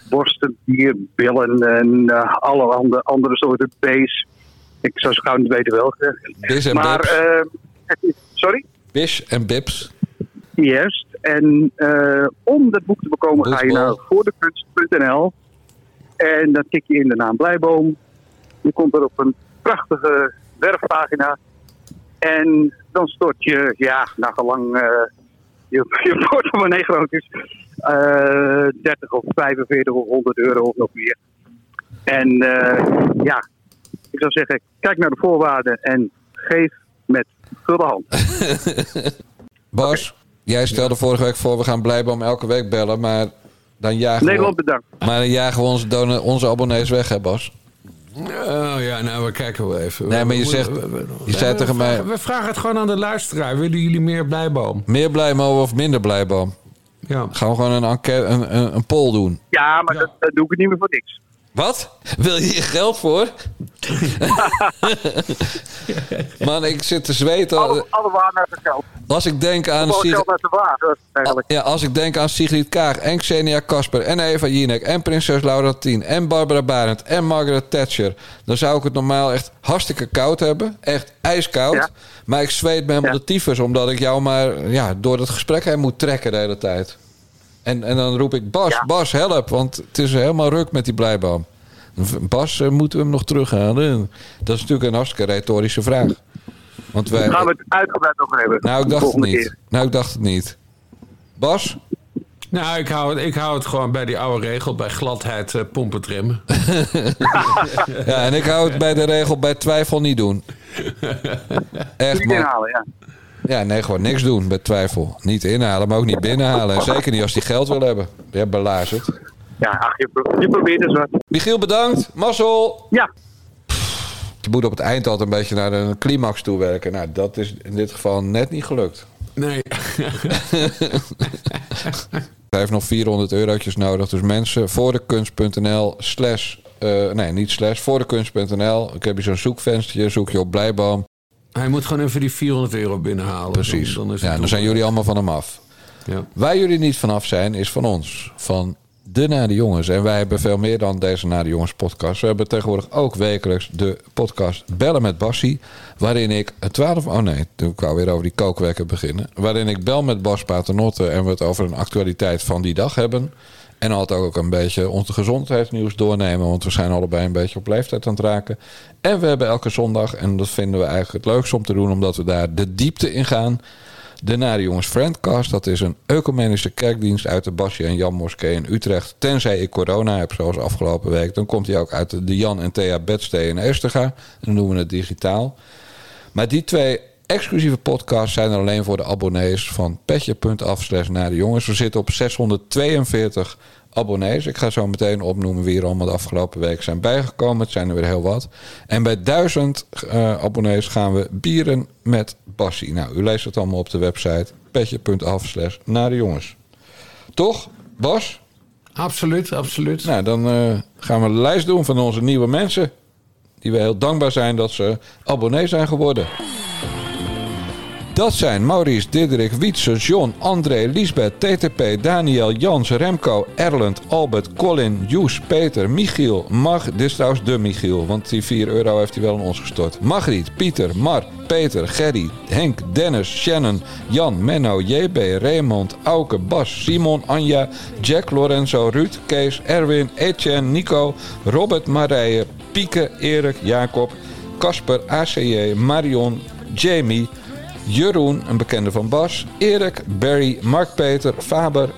borsten, bier, billen en alle andere, andere soorten bees. Ik zou zo gauw niet weten welke. Bis en maar, sorry? Bish en Bips. Juist. En eh, om dat boek te bekomen ga je naar voordekunst.nl. En dan tik je in de naam Blijboom. Je komt er op een prachtige werfpagina. En dan stort je, ja, naar gelang eh, je, je portemonnee groot is, eh 30 of 45 of 100 euro of nog meer. En eh, ja, ik zou zeggen, kijk naar de voorwaarden en geef met gulle hand. Bas, jij stelde vorige week voor... we gaan Blijboom elke week bellen. Maar dan jagen Nederland we... bedankt. Maar dan jagen we onze, onze abonnees weg, hè Bas? Oh ja, nou, we kijken wel even. Nee, maar je We- zegt... Je zei tegen mij... vragen- We vragen het gewoon aan de luisteraar. Willen jullie meer Blijboom? Meer Blijboom of minder Blijboom? Ja. Gaan we gewoon een, enquête, een, een, een poll doen. Ja, maar Dat, dat doe ik niet meer voor niks. Wat? Wil je hier geld voor? Man, ik zit te zweten. Alle, alle waar naar het geld. Als ik denk aan... Gewoon Sig- geld naar de waar, eigenlijk. Ja, als ik denk aan Sigrid Kaag en Xenia Kasper en Eva Jinek en prinses Laurentien en Barbara Barend en Margaret Thatcher, dan zou ik het normaal echt hartstikke koud hebben. Echt ijskoud. Maar ik zweet me helemaal de tyfus omdat ik jou maar ja, door dat gesprek heen moet trekken de hele tijd. En, en dan roep ik Bas, Bas, help, want het is helemaal ruk met die blijboom. Bas, eh, moeten we hem nog terughalen? Dat is natuurlijk een hartstikke retorische vraag. Want wij, Daar gaan we het uitgebreid over hebben. nou, ik dacht het niet. keer. Nou, ik dacht het niet. Bas? Nou, ik hou, het, ik hou het gewoon bij die oude regel. Bij gladheid eh, pompen trimmen. Ja, en ik hou het bij de regel bij twijfel niet doen. Echt, Niet man. inhalen, ja. Ja, nee, gewoon niks doen bij twijfel. Niet inhalen, maar ook niet binnenhalen. En zeker niet als die geld wil hebben. Je hebt belazerd. Ja, ach, je, pro- je probeert dus wat. Michiel, bedankt. Marcel. Ja. Je moet op het eind altijd een beetje naar een climax toe werken. Nou, dat is in dit geval net niet gelukt. Nee. Hij heeft nog 400 eurotjes nodig. Dus mensen, voordekunst.nl slash... eh, nee, niet slash, voordekunst.nl. Ik heb hier zo'n zoekvenstertje, zoek je op Blijboom. Hij moet gewoon even die 400 euro binnenhalen. Precies. Dan, dan is ja, dan zijn jullie allemaal van hem af. Ja. Waar jullie niet vanaf zijn, is van ons. Van de Na de Jongens. En wij hebben veel meer dan deze Na de Jongens podcast. We hebben tegenwoordig ook wekelijks de podcast Bellen met Bassie. Waarin ik het 12... Oh nee, toen ik wou weer over die kookwekken beginnen. Waarin ik bel met Bas Paternotte en we het over een actualiteit van die dag hebben. En altijd ook een beetje onze gezondheidsnieuws doornemen. Want we zijn allebei een beetje op leeftijd aan het raken. En we hebben elke zondag, en dat vinden we eigenlijk het leukste om te doen... omdat we daar de diepte in gaan... De Nare Jongens Friendcast, dat is een ecumenische kerkdienst uit de Basje en Jan Moskee in Utrecht. Tenzij ik corona heb, zoals afgelopen week. Dan komt hij ook uit de Jan en Thea Bedstee in Esterga. En dan doen we het digitaal. Maar die twee exclusieve podcasts zijn er alleen voor de abonnees van petje.af slash naar de jongens. We zitten op 642 abonnees. Ik ga zo meteen opnoemen wie er allemaal de afgelopen week zijn bijgekomen. Het zijn er weer heel wat. En bij 1000 eh, abonnees gaan we bieren met Bassie. Nou, u leest het allemaal op de website petje.af slash naar de jongens. Toch, Bas? Absoluut, absoluut. Nou, dan eh, gaan we een lijst doen van onze nieuwe mensen. Die we heel dankbaar zijn dat ze abonnee zijn geworden. Dat zijn Maurice, Diederik, Wietse, John, André, Lisbeth, TTP, Daniel, Jans, Remco, Erlend, Albert, Colin, Joes, Peter, Michiel, Mag. Dit is trouwens de Michiel, want die 4 euro heeft hij wel aan ons gestort. Margriet, Pieter, Mar, Peter, Gerry, Henk, Dennis, Shannon, Jan, Menno, JB, Raymond, Auke, Bas, Simon, Anja, Jack, Lorenzo, Ruud, Kees, Erwin, Etienne, Nico, Robert, Marije, Pieke, Erik, Jacob, Casper, ACJ, Marion, Jamie, Jeroen, een bekende van Bas, Erik, Barry, Mark-Peter, Faber,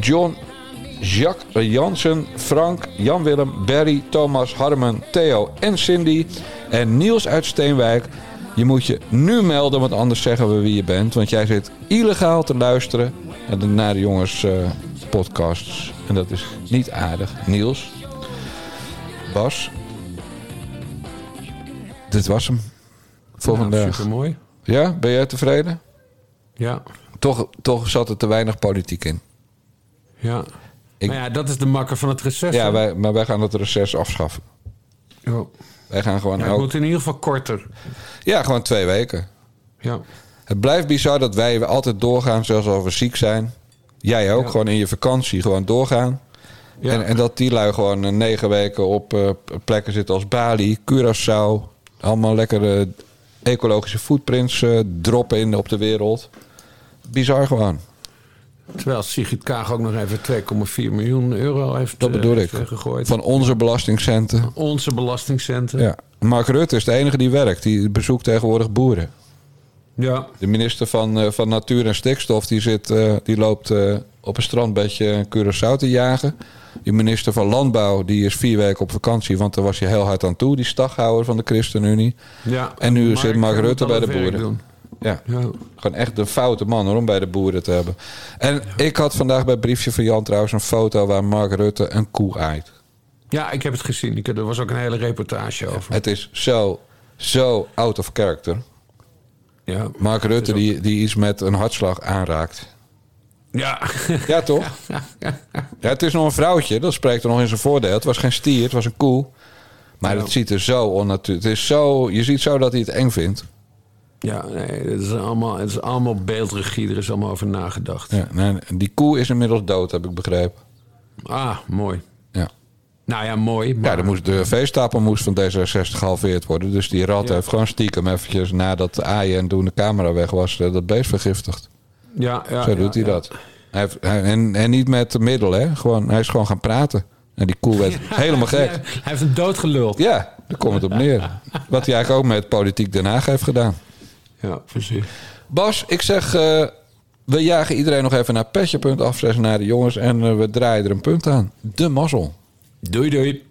John, Jacques Jansen, Frank, Jan-Willem, Barry, Thomas, Harmen, Theo en Cindy. En Niels uit Steenwijk. Je moet je nu melden, want anders zeggen we wie je bent. Want jij zit illegaal te luisteren naar de Jongens eh, podcasts. En dat is niet aardig. Niels, Bas, dit was hem voor Nou, vandaag. Ja, ben jij tevreden? Ja. Toch, toch zat er te weinig politiek in. Ja. maar ja, dat is de makker van het reces. Ja, wij, maar wij gaan het reces afschaffen. Ja. Wij gaan gewoon Ja, het elk- moet in ieder geval korter. Ja, gewoon twee weken. Ja. Het blijft bizar dat wij altijd doorgaan, zelfs als we ziek zijn. Jij ook, gewoon in je vakantie gewoon doorgaan. Ja. En, en dat die lui gewoon eh, negen weken op eh, plekken zitten als Bali, Curaçao. Allemaal lekkere ecologische footprints eh, droppen in op de wereld. Bizar gewoon. Terwijl Sigrid Kaag ook nog even 2,4 miljoen euro heeft Dat bedoel eh, ik. gegooid. Van onze belastingcenten. Onze belastingcenten. Ja. Mark Rutte is de enige die werkt. Die bezoekt tegenwoordig boeren. Ja. De minister van, eh, van Natuur en Stikstof die, zit, die loopt op een strandbedje een Curaçao te jagen. Die minister van Landbouw die is vier weken op vakantie, want daar was hij heel hard aan toe. Die staghouder van de ChristenUnie. Ja, En nu Mark, zit Mark eh, Rutte bij de boeren. Ja. Ja. Gewoon echt de foute man hoor, om bij de boeren te hebben. En ik had vandaag bij briefje van Jan trouwens een foto waar Mark Rutte een koe aait. Ja, ik heb het gezien. Ik, er was ook een hele reportage over. Het is zo, zo out of character. Ja. Mark Rutte die, die iets met een hartslag aanraakt. Ja. Ja, toch? Ja, het is nog een vrouwtje. Dat spreekt er nog in zijn voordeel. Het was geen stier, het was een koe. Maar het ziet er zo onnatuurlijk... Het is zo... Je ziet zo dat hij het eng vindt. Ja, nee, het is allemaal, het is allemaal beeldregie. Er is allemaal over nagedacht. Ja, nee, die koe is inmiddels dood, heb ik begrepen. Ah, mooi. Ja. Nou ja, mooi. Ja, er moest, de veestapel moest van D66 gehalveerd worden. Dus die rat heeft gewoon stiekem eventjes... nadat de aaien en toen de camera weg was... eh, dat beest vergiftigd. Ja, ja, Zo ja, doet hij dat. Hij heeft, hij- en, en niet met middelen, hè. Gewoon, hij is gewoon gaan praten. En die koe werd helemaal gek. Hij heeft hem doodgeluld. Ja, daar komt het op neer. Wat hij eigenlijk ook met Politiek Den Haag heeft gedaan. Ja, precies. Bas, ik zeg... eh, we jagen iedereen nog even naar petje.af, naar de jongens... en eh, we draaien er een punt aan. De mazzel. Doei, doei.